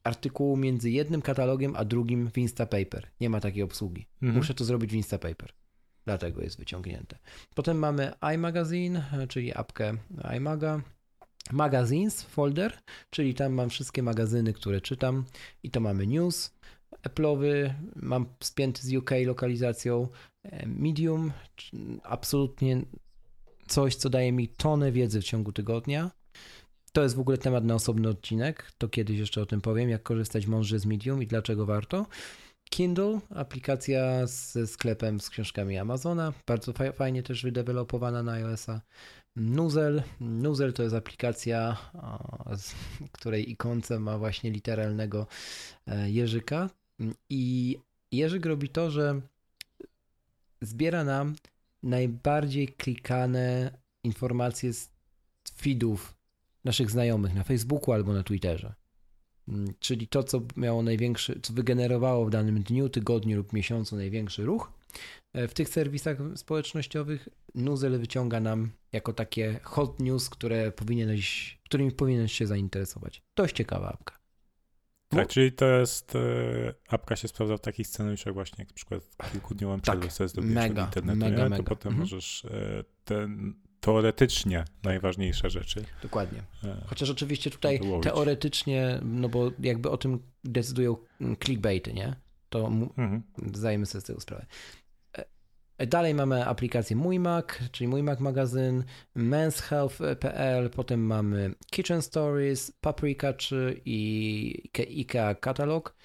artykułu między jednym katalogiem a drugim w Instapaper. Nie ma takiej obsługi. Mhm. Muszę to zrobić w Instapaper. Dlatego jest wyciągnięte. Potem mamy iMagazine, czyli apkę iMaga. Magazines folder, czyli tam mam wszystkie magazyny, które czytam i to mamy news Apple'owy, mam spięty z UK lokalizacją, e, Medium, absolutnie coś, co daje mi tonę wiedzy w ciągu tygodnia. To jest w ogóle temat na osobny odcinek, to kiedyś jeszcze o tym powiem, jak korzystać mądrze z Medium i dlaczego warto. Kindle, aplikacja ze sklepem z książkami Amazona, bardzo fajnie też wydevelopowana na iOS-a. Nuzel. Nuzel to jest aplikacja, z której ikonce ma właśnie literalnego e, jeżyka. I Jerzyk robi to, że zbiera nam najbardziej klikane informacje z feedów naszych znajomych na Facebooku albo na Twitterze. Mm, czyli to, co miało największy, co wygenerowało w danym dniu, tygodniu lub miesiącu największy ruch. E, w tych serwisach społecznościowych Nuzel wyciąga nam jako takie hot news, które powinieneś, którymi powinieneś się zainteresować. To jest ciekawa apka. Tak, czyli to jest, e, apka się sprawdza w takich scenariuszach właśnie, jak na przykład kilkudniową przerwę tak, sobie zrobisz mega, internetu, mega, mega. to potem mhm. możesz e, ten teoretycznie najważniejsze rzeczy. Dokładnie. E, Chociaż oczywiście tutaj teoretycznie, no bo jakby o tym decydują clickbaity, nie? To mhm. zdajemy sobie z tego sprawę. E, dalej mamy aplikację Mój Mac, czyli Mój Mac magazyn, menshealth.pl, potem mamy Kitchen Stories, Paprika 3 i IKEA Katalog.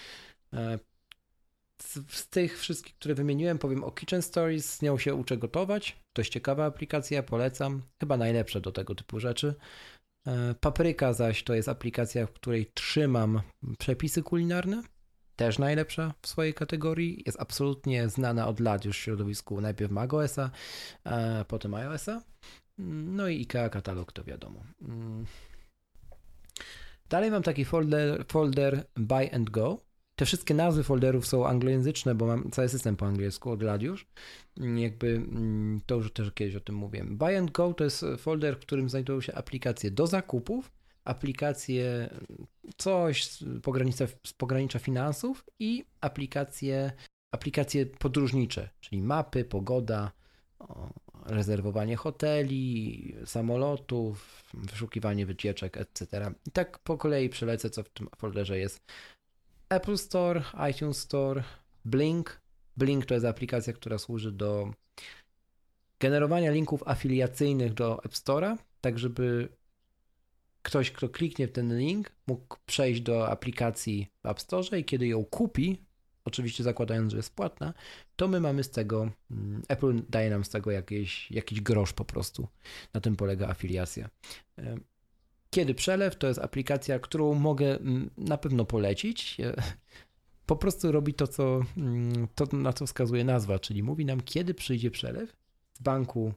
Z tych wszystkich, które wymieniłem, powiem o Kitchen Stories. Z nią się uczę gotować. To jest ciekawa aplikacja, polecam. Chyba najlepsza do tego typu rzeczy. E, Papryka zaś to jest aplikacja, w której trzymam przepisy kulinarne. Też najlepsza w swojej kategorii. Jest absolutnie znana od lat już w środowisku najpierw macOSa, potem iOSa. No i IKEA katalog to wiadomo. Mm. Dalej mam taki folder, folder Buy and Go. Te wszystkie nazwy folderów są anglojęzyczne, bo mam cały system po angielsku od lat już. Jakby mm, to już też kiedyś o tym mówiłem. Buy and Go to jest folder, w którym znajdują się aplikacje do zakupów, aplikacje coś z pogranicza, z pogranicza finansów i aplikacje, aplikacje podróżnicze, czyli mapy, pogoda, rezerwowanie hoteli, samolotów, wyszukiwanie wycieczek, etc. I tak po kolei przelecę, co w tym folderze jest Apple Store, iTunes Store, Blink. Blink to jest aplikacja, która służy do generowania linków afiliacyjnych do App Store'a, tak żeby ktoś, kto kliknie w ten link, mógł przejść do aplikacji w App Store i kiedy ją kupi, oczywiście zakładając, że jest płatna, to my mamy z tego, mm, Apple daje nam z tego jakieś, jakiś grosz po prostu. Na tym polega afiliacja. Kiedy przelew to jest aplikacja, którą mogę mm, na pewno polecić. Po prostu robi to, co, mm, to, na co wskazuje nazwa, czyli mówi nam, kiedy przyjdzie przelew z banku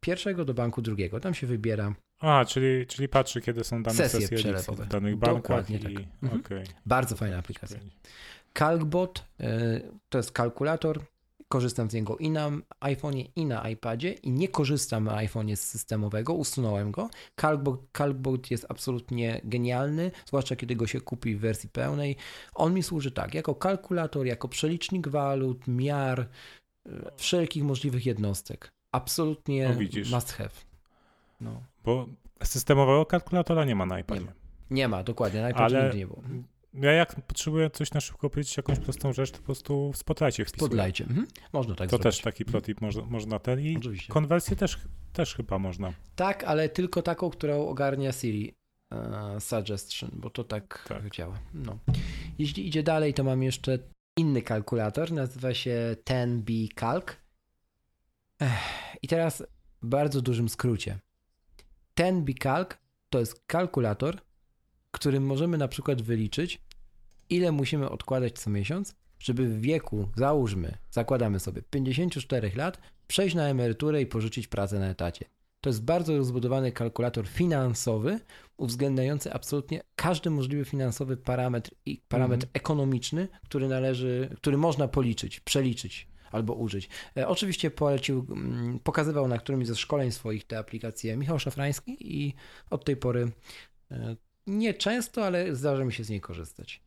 pierwszego do banku drugiego. Tam się wybiera A, czyli, czyli patrzy, kiedy są dane Sesje sesje przelewowe. w danych bankach. Dokładnie i... tak. Mhm. Okej. bardzo fajna aplikacja. Calcbot e, to jest kalkulator. Korzystam z niego i na iPhone'ie, i na iPadzie i nie korzystam na iPhone'ie z systemowego, usunąłem go. Calcbot, Calcbot jest absolutnie genialny, zwłaszcza kiedy go się kupi w wersji pełnej. On mi służy tak, jako kalkulator, jako przelicznik walut, miar, e, wszelkich możliwych jednostek. Absolutnie No widzisz. must have. No. Bo systemowego kalkulatora nie ma na iPadzie. ma. Nie ma, dokładnie, na iPadzie Ale nigdy nie było. Ja jak potrzebuję coś na szybko powiedzieć, jakąś prostą rzecz, to po prostu w Spotlightie wpisuję. Spotlightie. Mhm. Można tak To zrobić. też taki protip można, można ten i Oczywiście. konwersję też, też chyba można. Tak, ale tylko taką, którą ogarnia Siri e, Suggestion, bo to tak, Tak. działa. No. Jeśli idzie dalej, to mam jeszcze inny kalkulator, nazywa się 10B Calc. I teraz w bardzo dużym skrócie. 10B Calc to jest kalkulator, którym możemy na przykład wyliczyć, ile musimy odkładać co miesiąc, żeby w wieku, załóżmy, zakładamy sobie 54 lat, przejść na emeryturę i porzucić pracę na etacie. To jest bardzo rozbudowany kalkulator finansowy, uwzględniający absolutnie każdy możliwy finansowy parametr i parametr Mhm. ekonomiczny, który należy, który można policzyć, przeliczyć albo użyć. E, oczywiście polecił, mm, pokazywał na którymś ze szkoleń swoich te aplikacje Michał Szafrański i od tej pory e, nie często, ale zdarza mi się z niej korzystać.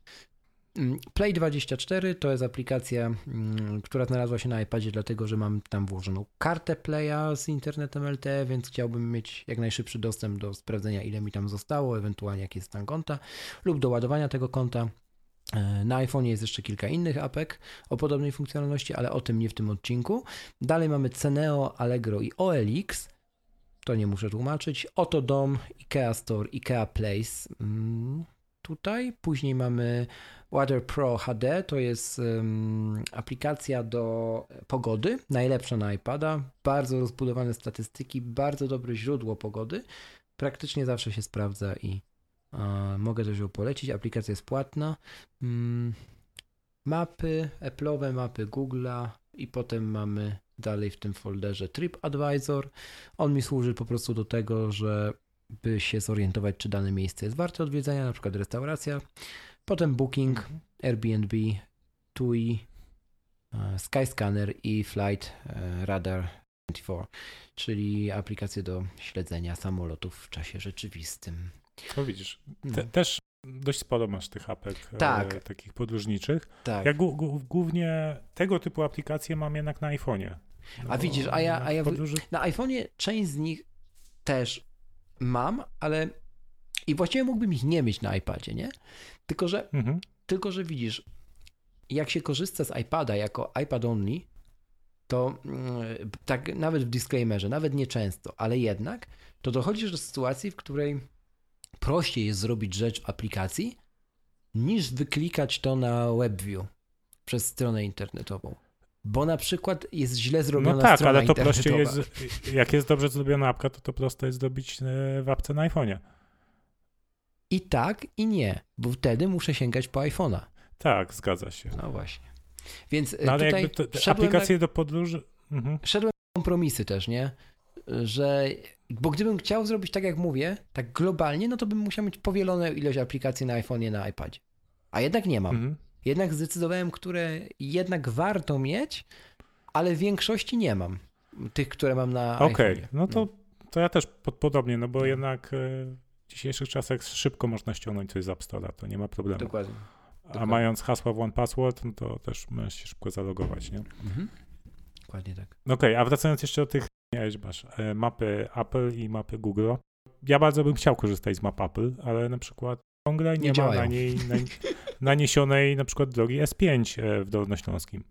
Mm, Play24 to jest aplikacja, mm, która znalazła się na iPadzie, dlatego że mam tam włożoną kartę Playa z internetem LTE, więc chciałbym mieć jak najszybszy dostęp do sprawdzenia, ile mi tam zostało, ewentualnie jaki jest stan konta, lub do ładowania tego konta. E, Na iPhone jest jeszcze kilka innych apek o podobnej funkcjonalności, ale o tym nie w tym odcinku. Dalej mamy Ceneo, Allegro i OLX. To nie muszę tłumaczyć. Oto Dom, IKEA Store, IKEA Place. Mm, Tutaj. Później mamy Weather Pro HD. To jest ym, aplikacja do pogody. Najlepsza na iPada. Bardzo rozbudowane statystyki, bardzo dobre źródło pogody. Praktycznie zawsze się sprawdza i mogę też ją polecić. Aplikacja jest płatna. Mm, mapy, Apple'owe mapy Google'a i potem mamy dalej w tym folderze TripAdvisor. On mi służy po prostu do tego, żeby się zorientować, czy dane miejsce jest warte odwiedzenia, na przykład restauracja. Potem Booking, Airbnb, TUI, e, Skyscanner i Flight e, Radar 24, czyli aplikacje do śledzenia samolotów w czasie rzeczywistym. To widzisz. No, Te, też dość sporo masz tych apek Tak. e, takich podróżniczych. tak. Ja głównie tego typu aplikacje mam jednak na iPhone'ie. No A widzisz, a ja- a ja Podróży... Na iPhone'ie część z nich też mam, ale i właściwie mógłbym ich nie mieć na iPadzie, nie? Tylko, że Mhm. Tylko, że widzisz, jak się korzysta z iPada jako iPad only, to mm, tak nawet w disclaimerze, nawet nie często, ale jednak, to dochodzisz do sytuacji, w której prościej jest zrobić rzecz w aplikacji, niż wyklikać to na WebView przez stronę internetową. Bo na przykład jest źle zrobiona No tak, ale to prościej jest, jak jest dobrze zrobiona apka, to to proste jest zrobić e, w apce na iPhone'ie. I tak, i nie, bo wtedy muszę sięgać po iPhone'a. Tak, zgadza się. No właśnie. Więc No ale tutaj jakby to, te na- aplikacje do podróży... Mhm. szedłem kompromisy też, nie? Że, bo gdybym chciał zrobić tak jak mówię, tak globalnie, no to bym musiał mieć powielone ilość aplikacji na iPhone'ie, na iPadzie. A jednak nie mam. Mhm. Jednak zdecydowałem, które jednak warto mieć, ale w większości nie mam. Tych, które mam na Okej, iPhone'ie. no to, to ja też pod, podobnie, no bo jednak e, w dzisiejszych czasach szybko można ściągnąć coś z App Store'a, to nie ma problemu. Dokładnie. A dokładnie. mając hasła w OnePassword, no to też możesz się szybko zalogować, nie? Mhm. Dokładnie tak. No Okej, a wracając jeszcze do tych, miałeś masz e, mapy Apple i mapy Google. Ja bardzo bym chciał korzystać z map Apple, ale na przykład ciągle nie, Nie ma działają. na niej na, naniesionej na przykład drogi S5 e, w Dolnośląskim,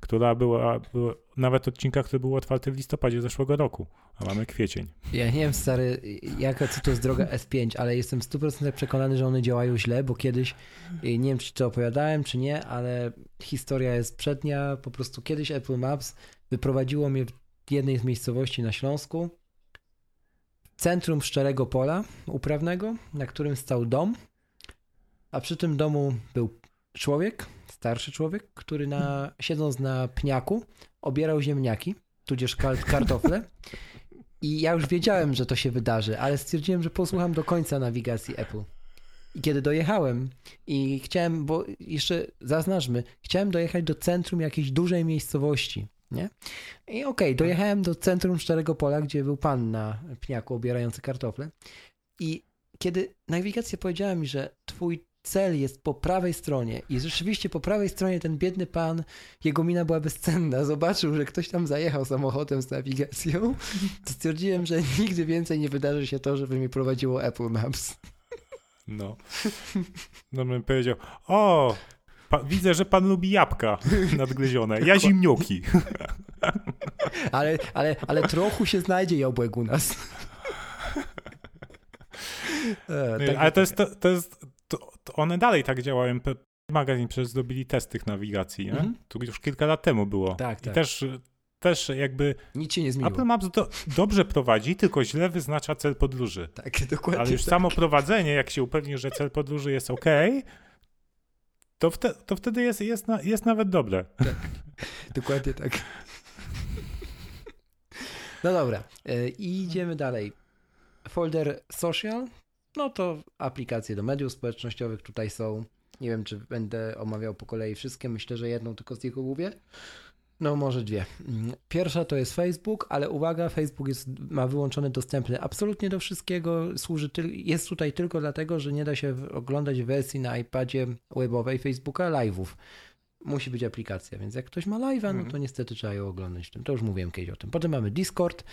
która była, była nawet odcinka, który był otwarty w listopadzie zeszłego roku, a mamy kwiecień. Ja nie wiem, stary, jaka to jest droga S5, ale jestem w 100% przekonany, że one działają źle, bo kiedyś, nie wiem, czy to opowiadałem, czy nie, ale historia jest przednia. Po prostu kiedyś Apple Maps wyprowadziło mnie w jednej z miejscowości na Śląsku centrum szczerego pola uprawnego, na którym stał dom, a przy tym domu był człowiek, starszy człowiek, który na, siedząc na pniaku obierał ziemniaki, tudzież kartofle. I ja już wiedziałem, że to się wydarzy, ale stwierdziłem, że posłucham do końca nawigacji Apple. I kiedy dojechałem i chciałem, bo jeszcze zaznaczmy, chciałem dojechać do centrum jakiejś dużej miejscowości, nie? I okej, okay, dojechałem do centrum Szczerego Pola, gdzie był pan na pniaku obierający kartofle i kiedy nawigacja powiedziała mi, że twój cel jest po prawej stronie i rzeczywiście po prawej stronie ten biedny pan, jego mina była bezcenna, zobaczył, że ktoś tam zajechał samochodem z nawigacją, to stwierdziłem, że nigdy więcej nie wydarzy się to, żeby mi prowadziło Apple Maps. No. No bym powiedział, o, pa, widzę, że pan lubi jabłka nadgryzione, ja zimniuki. Ale, ale, ale trochę się znajdzie jabłek u nas. E, tak, ale to jest, to, to jest to, one dalej tak działają. Magazyn przecież zrobili test tych nawigacji, nie? -hmm. To już kilka lat temu było. Tak, tak. I też, też jakby... Nic się nie zmieniło. Apple Maps do, dobrze prowadzi, tylko źle wyznacza cel podróży. Tak, dokładnie Ale już tak. samo prowadzenie, jak się upewni, że cel podróży jest ok, to, wte, to wtedy jest, jest, na, jest nawet dobre. Tak, dokładnie tak. No dobra, e, idziemy dalej. Folder social, no to aplikacje do mediów społecznościowych tutaj są. Nie wiem, czy będę omawiał po kolei wszystkie. Myślę, że jedną tylko z nich omówię. No, może dwie. Pierwsza to jest Facebook, ale uwaga, Facebook jest, ma wyłączony dostępny absolutnie do wszystkiego. Służy tyl, jest tutaj tylko dlatego, że nie da się oglądać wersji na iPadzie webowej Facebooka live'ów musi być aplikacja, więc jak ktoś ma live'a, no Mhm. to niestety trzeba ją oglądać. To już mówiłem kiedyś o tym. Potem mamy Discord,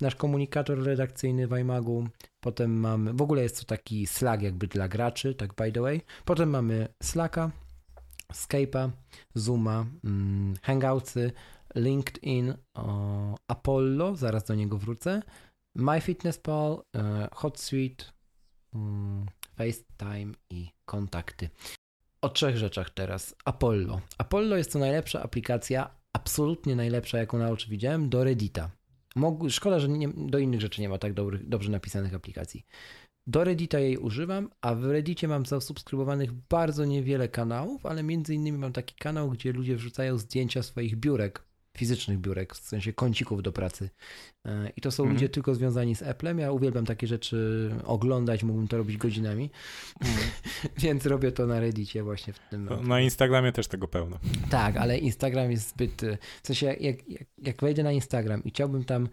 nasz komunikator redakcyjny w iMagu. Potem mamy, w ogóle jest to taki Slack jakby dla graczy, tak by the way. Potem mamy Slacka, Skype'a, Zooma, mm, Hangoutsy, LinkedIn, o, Apollo, zaraz do niego wrócę, MyFitnessPal, e, HotSuite, mm, FaceTime i kontakty. O trzech rzeczach teraz. Apollo. Apollo jest to najlepsza aplikacja, absolutnie najlepsza, jaką na oczy widziałem, do Reddita. Mog, szkoda, że nie, do innych rzeczy nie ma tak dobrych, dobrze napisanych aplikacji. Do Reddita jej używam, a w Reddicie mam zasubskrybowanych bardzo niewiele kanałów, ale między innymi mam taki kanał, gdzie ludzie wrzucają zdjęcia swoich biurek, fizycznych biurek, w sensie kącików do pracy. E, I to są Mhm. ludzie tylko związani z Applem. Ja uwielbiam takie rzeczy oglądać, mógłbym to robić godzinami, więc robię to na Reddicie właśnie w tym. To Na Instagramie też tego pełno. Tak, ale Instagram jest zbyt. y, W sensie, jak, jak, jak wejdę na Instagram i chciałbym tam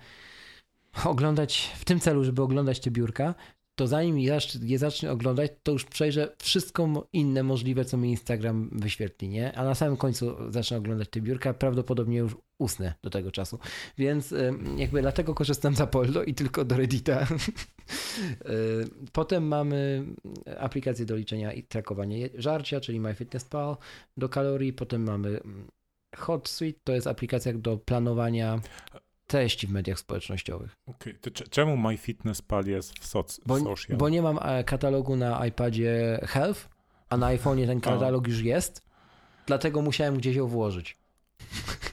oglądać w tym celu, żeby oglądać te biurka, to zanim je zacz- je zacznę oglądać, to już przejrzę wszystko inne możliwe, co mi Instagram wyświetli, nie? A na samym końcu zacznę oglądać te biurka, prawdopodobnie już usnę do tego czasu. Więc y, jakby dlatego korzystam z Apollo i tylko do Reddita. Y, Potem mamy aplikację do liczenia i trakowania żarcia, czyli MyFitnessPal do kalorii. Potem mamy mm, HotSuite, to jest aplikacja do planowania treści w mediach społecznościowych. Okay. To cze- czemu MyFitnessPal jest w, soc- Bo, social? bo nie mam e, katalogu na iPadzie Health, a na iPhone'ie ten katalog już jest, dlatego musiałem gdzieś ją włożyć.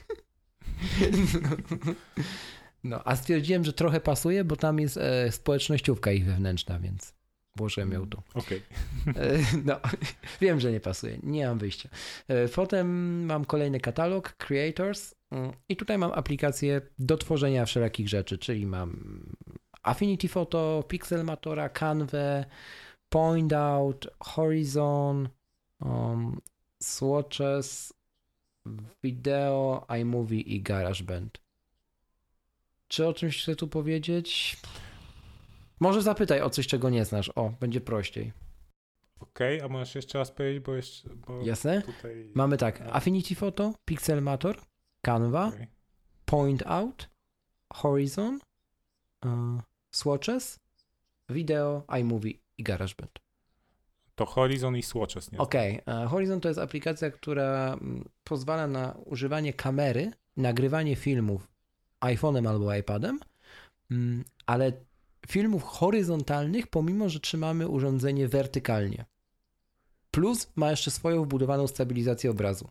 No, a stwierdziłem, że trochę pasuje, bo tam jest e, społecznościówka ich wewnętrzna, więc włożyłem ją tu. Okej. E, No, wiem, że nie pasuje, nie mam wyjścia. E, Potem mam kolejny katalog, Creators, mm, i tutaj mam aplikacje do tworzenia wszelakich rzeczy, czyli mam Affinity Photo, Pixelmatora, Canva, Point Out, Horizon, um, Swatches, Video, iMovie i GarageBand. Czy o czymś chcę tu powiedzieć? Może zapytaj o coś, czego nie znasz. O, będzie prościej. Okej, a możesz jeszcze raz powiedzieć, bo jeszcze... Bo Jasne? Tutaj... Mamy tak, Affinity Photo, Pixelmator, Canva, Okej. Point Out, Horizon, e, Swatches, Video, iMovie i GarageBand. To Horizon i Swatches, nie? Okej, e, Horizon to jest aplikacja, która mm, pozwala na używanie kamery, nagrywanie filmów iPhone'em albo iPadem, mm, ale filmów horyzontalnych, pomimo że trzymamy urządzenie wertykalnie. Plus ma jeszcze swoją wbudowaną stabilizację obrazu.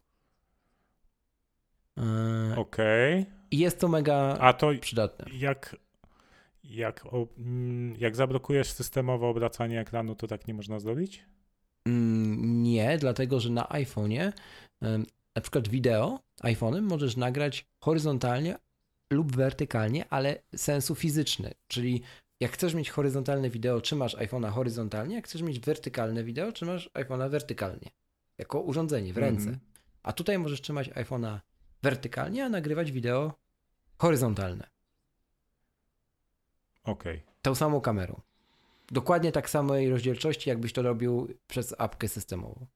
E, Okej. I jest to mega A to przydatne. jak, jak, mm, jak zablokujesz systemowo obracanie ekranu, to tak nie można zrobić? Mm, nie, dlatego że na iPhone'ie na przykład wideo iPhone'em możesz nagrać horyzontalnie lub wertykalnie, ale sensu fizyczny, czyli jak chcesz mieć horyzontalne wideo, trzymasz iPhone'a horyzontalnie, jak chcesz mieć wertykalne wideo, trzymasz iPhone'a wertykalnie, jako urządzenie w ręce. Mhm. A tutaj możesz trzymać iPhone'a wertykalnie, a nagrywać wideo horyzontalne. Okej. Tą samą kamerą. Dokładnie tak samej rozdzielczości, jakbyś to robił przez apkę systemową.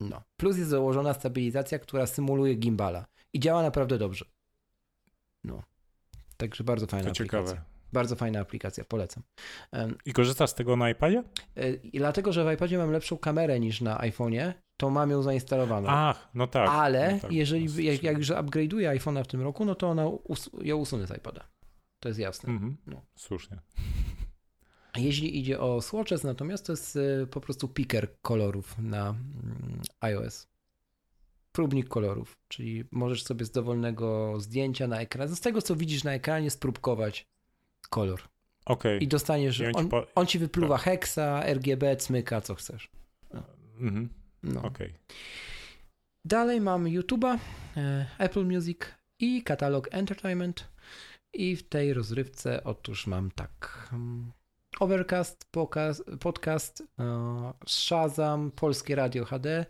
No. Plus jest założona stabilizacja, która symuluje gimbala i działa naprawdę dobrze. No. Także bardzo fajna To aplikacja. ciekawe. Bardzo fajna aplikacja, polecam. I korzystasz z tego na iPadzie? e, I dlatego, że w iPadzie mam lepszą kamerę niż na iPhone'ie, to mam ją zainstalowaną. Ach, no tak. Ale no tak, jeżeli, no, jak, jak już upgrade'uję iPhone'a w tym roku, no to ona us- ją usunę z iPada. To jest jasne. Mhm. No. Słusznie. Jeśli idzie o Swatches, natomiast to jest y, po prostu picker kolorów na mm, iOS. Próbnik kolorów, czyli możesz sobie z dowolnego zdjęcia na ekranie, z tego co widzisz na ekranie, spróbkować kolor. Okej. I dostaniesz, I on ci po- on ci wypluwa heksa, RGB, cmyka, co chcesz. Mhm. No. Okej. Dalej mam YouTube'a, e, Apple Music i katalog Entertainment. I w tej rozrywce otóż mam tak. Overcast, podcast, e, Shazam, Polskie Radio HD.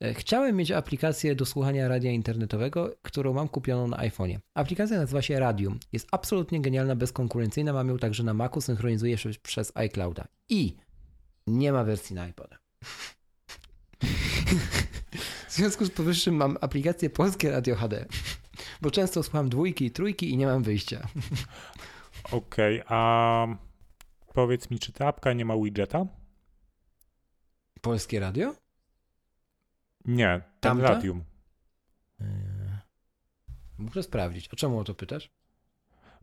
E, Chciałem mieć aplikację do słuchania radia internetowego, którą mam kupioną na iPhone'ie. Aplikacja nazywa się Radium. Jest absolutnie genialna, bezkonkurencyjna. Mam ją także na Macu, synchronizuje się przez iClouda. I nie ma wersji na iPoda. W związku z powyższym mam aplikację Polskie Radio HD, bo często słucham dwójki trójki i nie mam wyjścia. Okej, a powiedz mi, czy ta apka nie ma widgeta? Polskie Radio? Nie, ten Tamta? Radium. Yy, Muszę sprawdzić. O czemu o to pytasz?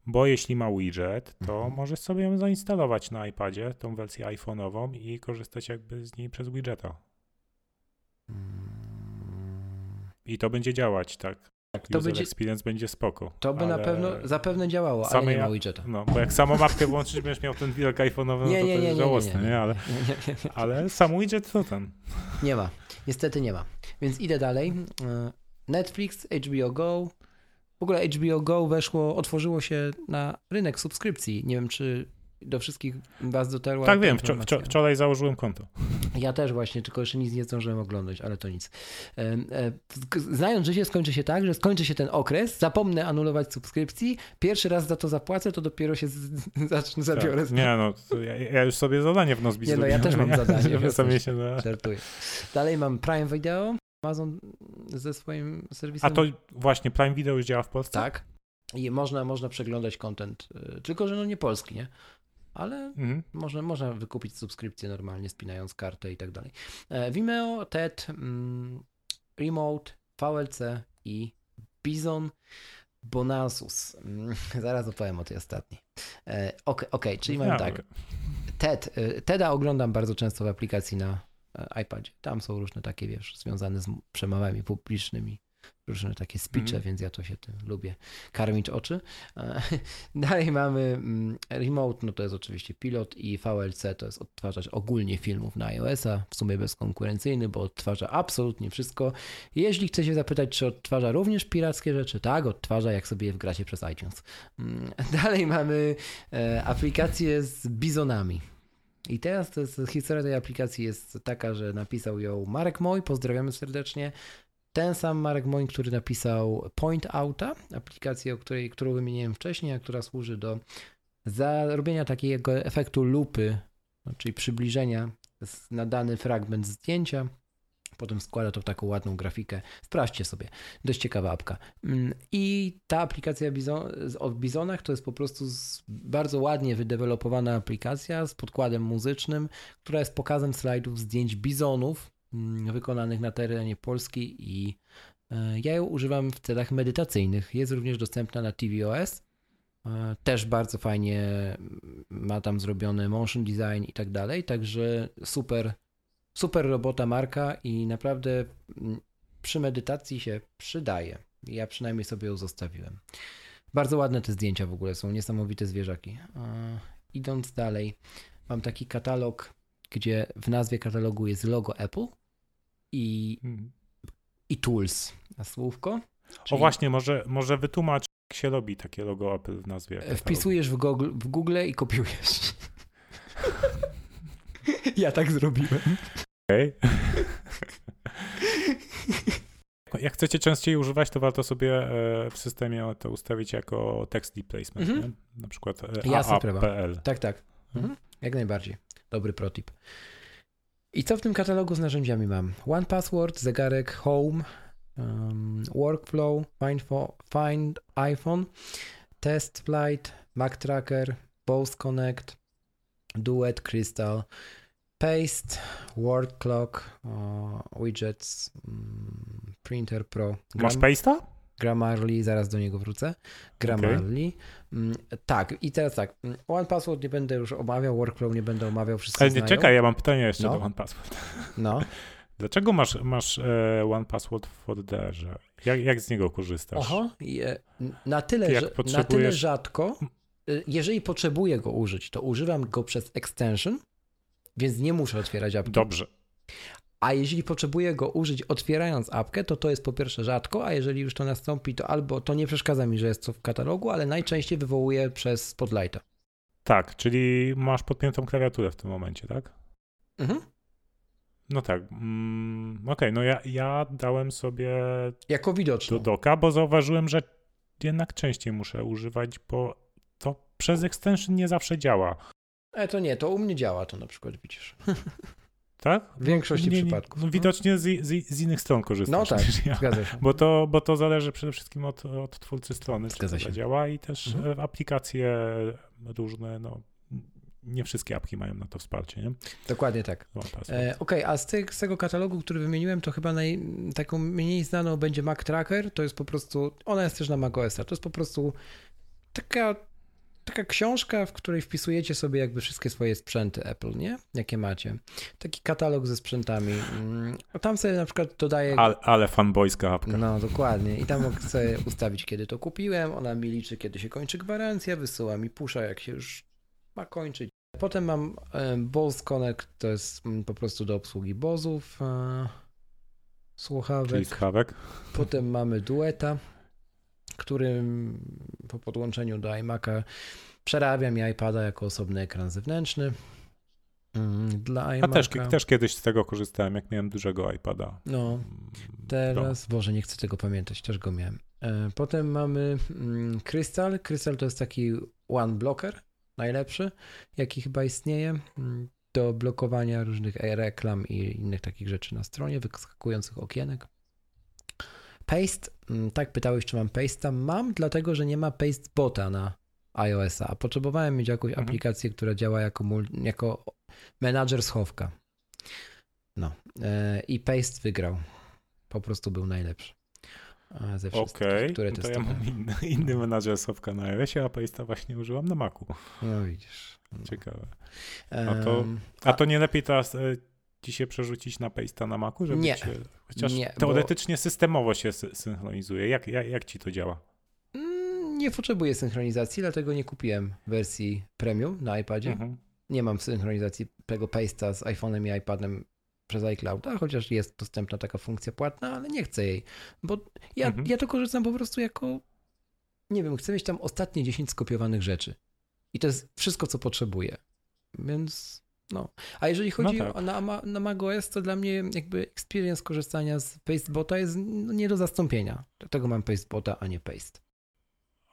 Bo jeśli ma widget, to Mhm. możesz sobie ją zainstalować na iPadzie, tą wersję iPhone'ową i korzystać jakby z niej przez widgeta. Mm, I to będzie działać, tak. Tak, to, User będzie, experience będzie spoko. to by na pewno zapewne działało, ale nie ma widgeta. No, bo jak samą mapkę włączysz, będziesz miał ten widok iPhone'owy, no Nie, to nie, to jest żałosne, nie, nie? Ale, ale sam widget to ten. Nie ma. Niestety nie ma. Więc idę dalej. Yy, Netflix, HBO Go. W ogóle HBO Go weszło, otworzyło się na rynek subskrypcji. Nie wiem, czy do wszystkich was dotarła Tak ta wiem, wczo- informacja. wczo- wczoraj założyłem konto. Ja też właśnie, tylko jeszcze nic nie zdążyłem oglądać, ale to nic. E, Znając życie, skończy się tak, że skończy się ten okres, zapomnę anulować subskrypcji, pierwszy raz za to zapłacę, to dopiero się zacznę, zabiorę Tak. Nie no, ja, ja już sobie zadanie w Nozbi Nie, no, ja też mam zadanie, więc sobie się da... Żartuję. Dalej mam Prime Video, Amazon ze swoim serwisem. A to właśnie Prime Video już działa w Polsce? Tak. I można, można przeglądać content, y, tylko że no nie polski, nie? Ale Mhm. Można, można wykupić subskrypcję normalnie, spinając kartę i tak dalej. E, Vimeo, TED, mm, Remote, VLC i Bizon Bonasus. Mm, Zaraz opowiem o tej ostatniej. E, Okej, okej, czyli mam tak. TED. y, TEDa oglądam bardzo często w aplikacji na e, iPadzie. Tam są różne takie, wiesz, związane z przemowami publicznymi, różne takie speeche, Mhm. więc ja to się tym lubię karmić oczy. E, Dalej mamy mm, Remote, no to jest oczywiście pilot i VLC to jest odtwarzacz ogólnie filmów na iOS-a, w sumie bezkonkurencyjny, bo odtwarza absolutnie wszystko. Jeśli chcecie zapytać, czy odtwarza również pirackie rzeczy, tak, odtwarza, jak sobie je wgracie przez iTunes. Mm, Dalej mamy e, aplikację z bizonami. I teraz to jest, historia tej aplikacji jest taka, że napisał ją Marek Moj, pozdrawiamy serdecznie. Ten sam Marek Moń, który napisał Point Outa, aplikację, o której, którą wymieniłem wcześniej, a która służy do zarobienia takiego efektu lupy, no, czyli przybliżenia na dany fragment zdjęcia. Potem składa to w taką ładną grafikę. Sprawdźcie sobie. Dość ciekawa apka. Mm, I ta aplikacja od Bizonach to jest po prostu bardzo ładnie wydevelopowana aplikacja z podkładem muzycznym, która jest pokazem slajdów zdjęć bizonów wykonanych na terenie Polski i e, ja ją używam w celach medytacyjnych. Jest również dostępna na tvOS. E, Też bardzo fajnie mm, ma tam zrobiony motion design i tak dalej, także super, super robota marka i naprawdę mm, przy medytacji się przydaje. Ja przynajmniej sobie ją zostawiłem. Bardzo ładne te zdjęcia w ogóle są, niesamowite zwierzaki. Idąc dalej, mam taki katalog, gdzie w nazwie katalogu jest logo Apple i, hmm. i tools na słówko. Czyli... O właśnie, może, może wytłumacz, jak się robi takie logo Apple w nazwie. Wpisujesz w Google, w Google i kopiujesz. ja tak zrobiłem. Okej. Okay. Jak chcecie częściej używać, to warto sobie e, w systemie to ustawić jako text replacement, mhm. na przykład AA.pl. Tak, tak. Mhm. Jak najbardziej. Dobry protip. I co w tym katalogu z narzędziami mam? One Password, zegarek, Home, um, Workflow, Find, Find iPhone, Test Flight, Mac Tracker, Bose Connect, Duet, Crystal, Paste, Word Clock, Widgets, mm, Printer Pro. Gram Masz Paste'a? Grammarly, zaraz do niego wrócę. Grammarly. Okay. Tak, i teraz tak. One Password nie będę już omawiał, Workflow nie będę omawiał, wszystko Ale nie, znają. czekaj, ja mam pytanie jeszcze no. do One Password. No. Dlaczego masz, masz e, One Password w folderze? Jak, jak z niego korzystasz? Oho, na tyle, że, na tyle rzadko, y, jeżeli potrzebuję go użyć, to używam go przez extension, więc nie muszę otwierać apki. Dobrze. A jeżeli potrzebuję go użyć otwierając apkę, to to jest po pierwsze rzadko, a jeżeli już to nastąpi, to albo to nie przeszkadza mi, że jest to w katalogu, ale najczęściej wywołuję przez Spotlighta. Tak, czyli masz podpiętą klawiaturę w tym momencie, tak? Mhm. No tak. Mm, Okej, okay, no ja, ja dałem sobie. Jako widoczną. Do doka, bo zauważyłem, że jednak częściej muszę używać, bo to przez extension nie zawsze działa. E, to nie, to u mnie działa to na przykład, widzisz. Tak? W większości nie, przypadków. No, widocznie z, z, z, innych stron korzystasz. No tak, ja. zgadza się. Bo to, bo to zależy przede wszystkim od, od twórcy strony, zgadza czy to się. działa i też mhm. aplikacje różne, no nie wszystkie apki mają na to wsparcie, nie? Dokładnie tak. E, Okej, okay, a z, tych, z, tego katalogu, który wymieniłem, to chyba naj, taką mniej znaną będzie Mac Tracker. To jest po prostu, ona jest też na macOS-a. To jest po prostu taka taka książka, w której wpisujecie sobie jakby wszystkie swoje sprzęty Apple, nie? Jakie macie. Taki katalog ze sprzętami. Mm, tam sobie na przykład dodaję... Ale, ale fanboyska apka. No, dokładnie. I tam sobie ustawić, kiedy to kupiłem. Ona mi liczy, kiedy się kończy gwarancja, wysyła mi pusza, jak się już ma kończyć. Potem mam Bose Connect, to jest mm, po prostu do obsługi Bozów, e, słuchawek. Czyli słuchawek. Potem mamy Dueta, którym po podłączeniu do iMac'a przerabia mi iPada jako osobny ekran zewnętrzny. Mm, dla iMac'a. A też, też kiedyś z tego korzystałem, jak miałem dużego iPada. No, mm, teraz, no. Boże, nie chcę tego pamiętać, też go miałem. E, potem mamy mm, Crystal. Crystal to jest taki one blocker, najlepszy, jaki chyba istnieje do blokowania różnych reklam i innych takich rzeczy na stronie, wyskakujących okienek. Paste, mm, tak pytałeś, czy mam Paste'a. Mam, dlatego że nie ma Paste bota na iOS-a, a potrzebowałem mieć jakąś mhm. aplikację, która działa jako, jako menadżer schowka. No. E, I Paste wygrał. Po prostu był najlepszy. Ze wszystkich, okay, które to ja mam inny, inny menadżer schowka na iOSie, a Paste'a właśnie użyłam na Macu. No widzisz. No. Ciekawe. A to, a to nie lepiej teraz e, ci się przerzucić na Paste'a na Macu, żeby nie. Cię, chociaż nie, teoretycznie bo... systemowo się synchronizuje. Jak, jak, jak ci to działa? Mm, nie potrzebuję synchronizacji, dlatego nie kupiłem wersji premium na iPadzie. Mhm. Nie mam synchronizacji tego Paste'a z iPhone'em i iPadem przez iClouda, chociaż jest dostępna taka funkcja płatna, ale nie chcę jej, bo ja, mhm. ja to korzystam po prostu jako, nie wiem, chcę mieć tam ostatnie 10 skopiowanych rzeczy. I to jest wszystko, co potrzebuję. Więc no. A jeżeli no chodzi no tak. na, na macOS, to dla mnie jakby experience korzystania z Pastebota jest nie do zastąpienia. Dlatego mam Pastebota, a nie Paste.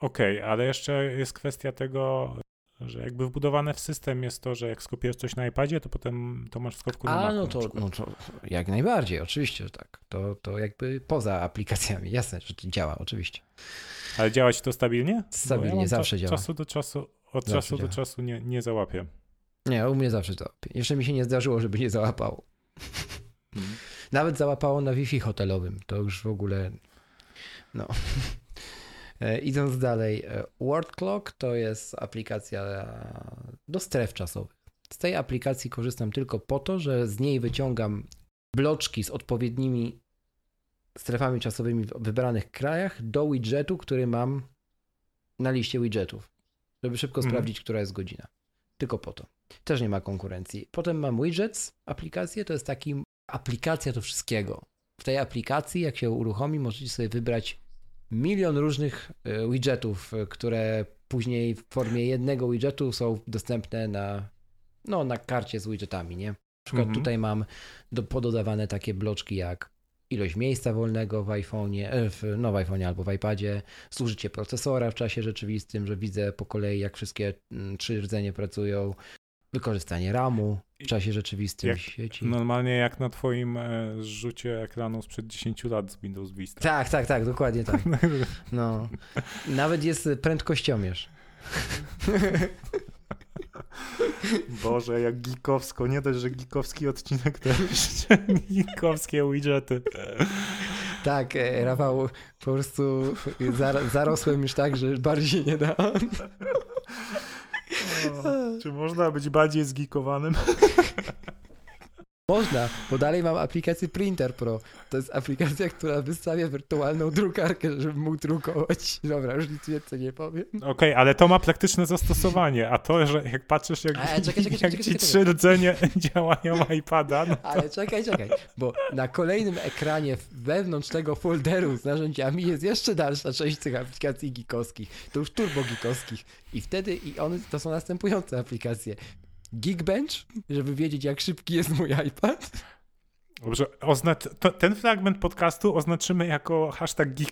Okej, okay, ale jeszcze jest kwestia tego, że jakby wbudowane w system jest to, że jak skopiujesz coś na iPadzie, to potem to masz w skopku na A, no to, no to jak najbardziej, oczywiście, że tak. To, to jakby poza aplikacjami, jasne, że to działa, oczywiście. Ale działa ci to stabilnie? Stabilnie, ja zawsze działa. Czasu do czasu, od zawsze czasu działa. do czasu nie, nie załapię. Nie, u mnie zawsze to. Jeszcze mi się nie zdarzyło, żeby nie załapało. Mhm. Nawet załapało na Wi-Fi hotelowym. To już w ogóle. No. E, idąc dalej, e, Word Clock to jest aplikacja do stref czasowych. Z tej aplikacji korzystam tylko po to, że z niej wyciągam bloczki z odpowiednimi strefami czasowymi w wybranych krajach do widgetu, który mam na liście widgetów, żeby szybko Mhm. sprawdzić, która jest godzina. Tylko po to. Też nie ma konkurencji. Potem mam widgets, aplikację, to jest taki aplikacja do wszystkiego. W tej aplikacji, jak się uruchomi, możecie sobie wybrać milion różnych e, widgetów, e, które później w formie jednego widgetu są dostępne na, no, na karcie z widgetami, nie? Na przykład Mhm. tutaj mam do, pododawane takie bloczki jak ilość miejsca wolnego w iPhone'ie, e, w, no w iPhone'ie albo w iPadzie, zużycie procesora w czasie rzeczywistym, że widzę po kolei jak wszystkie mm, trzy rdzenie pracują, wykorzystanie RAMu w czasie rzeczywistym Jak- sieci. Normalnie jak na twoim e, zrzucie ekranu sprzed 10 lat z Windows Vista. Tak, tak, tak, dokładnie tak. No. Nawet jest prędkościomierz. Boże, jak geekowsko. Nie dość, że geekowski odcinek, to jeszcze geekowskie widgety. Tak, e, Rafał, po prostu zar- zarosłem już tak, że bardziej nie da. Czy można być bardziej zgeekowanym? Można, bo dalej mam aplikację Printer Pro. To jest aplikacja, która wystawia wirtualną drukarkę, żebym mógł drukować. Dobra, już nic więcej nie powiem. Okej, ale to ma praktyczne zastosowanie, a to, że jak patrzysz, jak, czekaj, czekaj, jak czekaj, ci trzy rdzenie działają iPada, no Ale czekaj, czekaj, bo na kolejnym ekranie wewnątrz tego folderu z narzędziami jest jeszcze dalsza część tych aplikacji geekowskich. To już turbo geekowskich. I wtedy i one to są następujące aplikacje. Geekbench, żeby wiedzieć jak szybki jest mój iPad. Dobrze, oznacz, to, ten fragment podcastu oznaczymy jako hashtag geek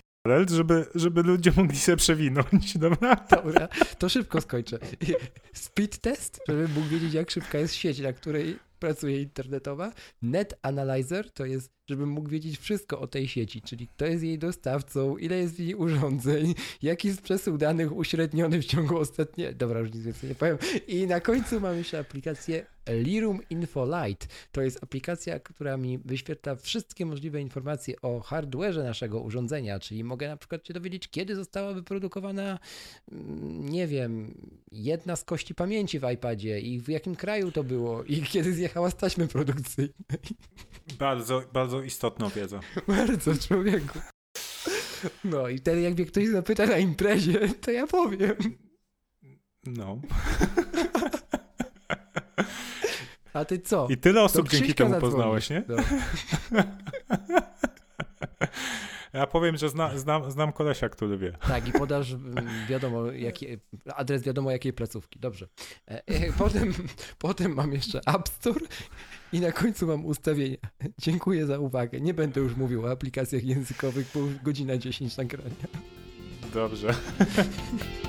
żeby, żeby ludzie mogli sobie przewinąć, dobra? Dobra, to szybko skończę. Speed test, żeby mógł wiedzieć, jak szybka jest sieć, na której pracuje internetowa. Net Analyzer to jest, żebym mógł wiedzieć wszystko o tej sieci, czyli kto jest jej dostawcą, ile jest w urządzeń, jaki jest przesył danych uśredniony w ciągu ostatnie... Dobra, już nic więcej nie powiem. I na końcu mam jeszcze aplikację Lirum Info Lite. To jest aplikacja, która mi wyświetla wszystkie możliwe informacje o hardware'ze naszego urządzenia, czyli mogę na przykład się dowiedzieć, kiedy została wyprodukowana mm, nie wiem, jedna z kości pamięci w iPadzie i w jakim kraju to było i kiedy zjechała z taśmy produkcyjnej. Bardzo, bardzo istotną wiedzą. Bardzo człowieku. No i wtedy jak mnie ktoś zapyta na imprezie, to ja powiem. No. A ty co? I tyle osób dzięki temu poznałeś, nie? No. Ja powiem, że zna, znam, znam kolesia, który wie. Tak, i podasz mm, wiadomo, jaki, adres wiadomo jakiej placówki. Dobrze. E, e, Potem, potem mam jeszcze App Store i na końcu mam ustawienia. Dziękuję za uwagę. Nie będę już mówił o aplikacjach językowych, bo już godzina 10 nagrania. Dobrze.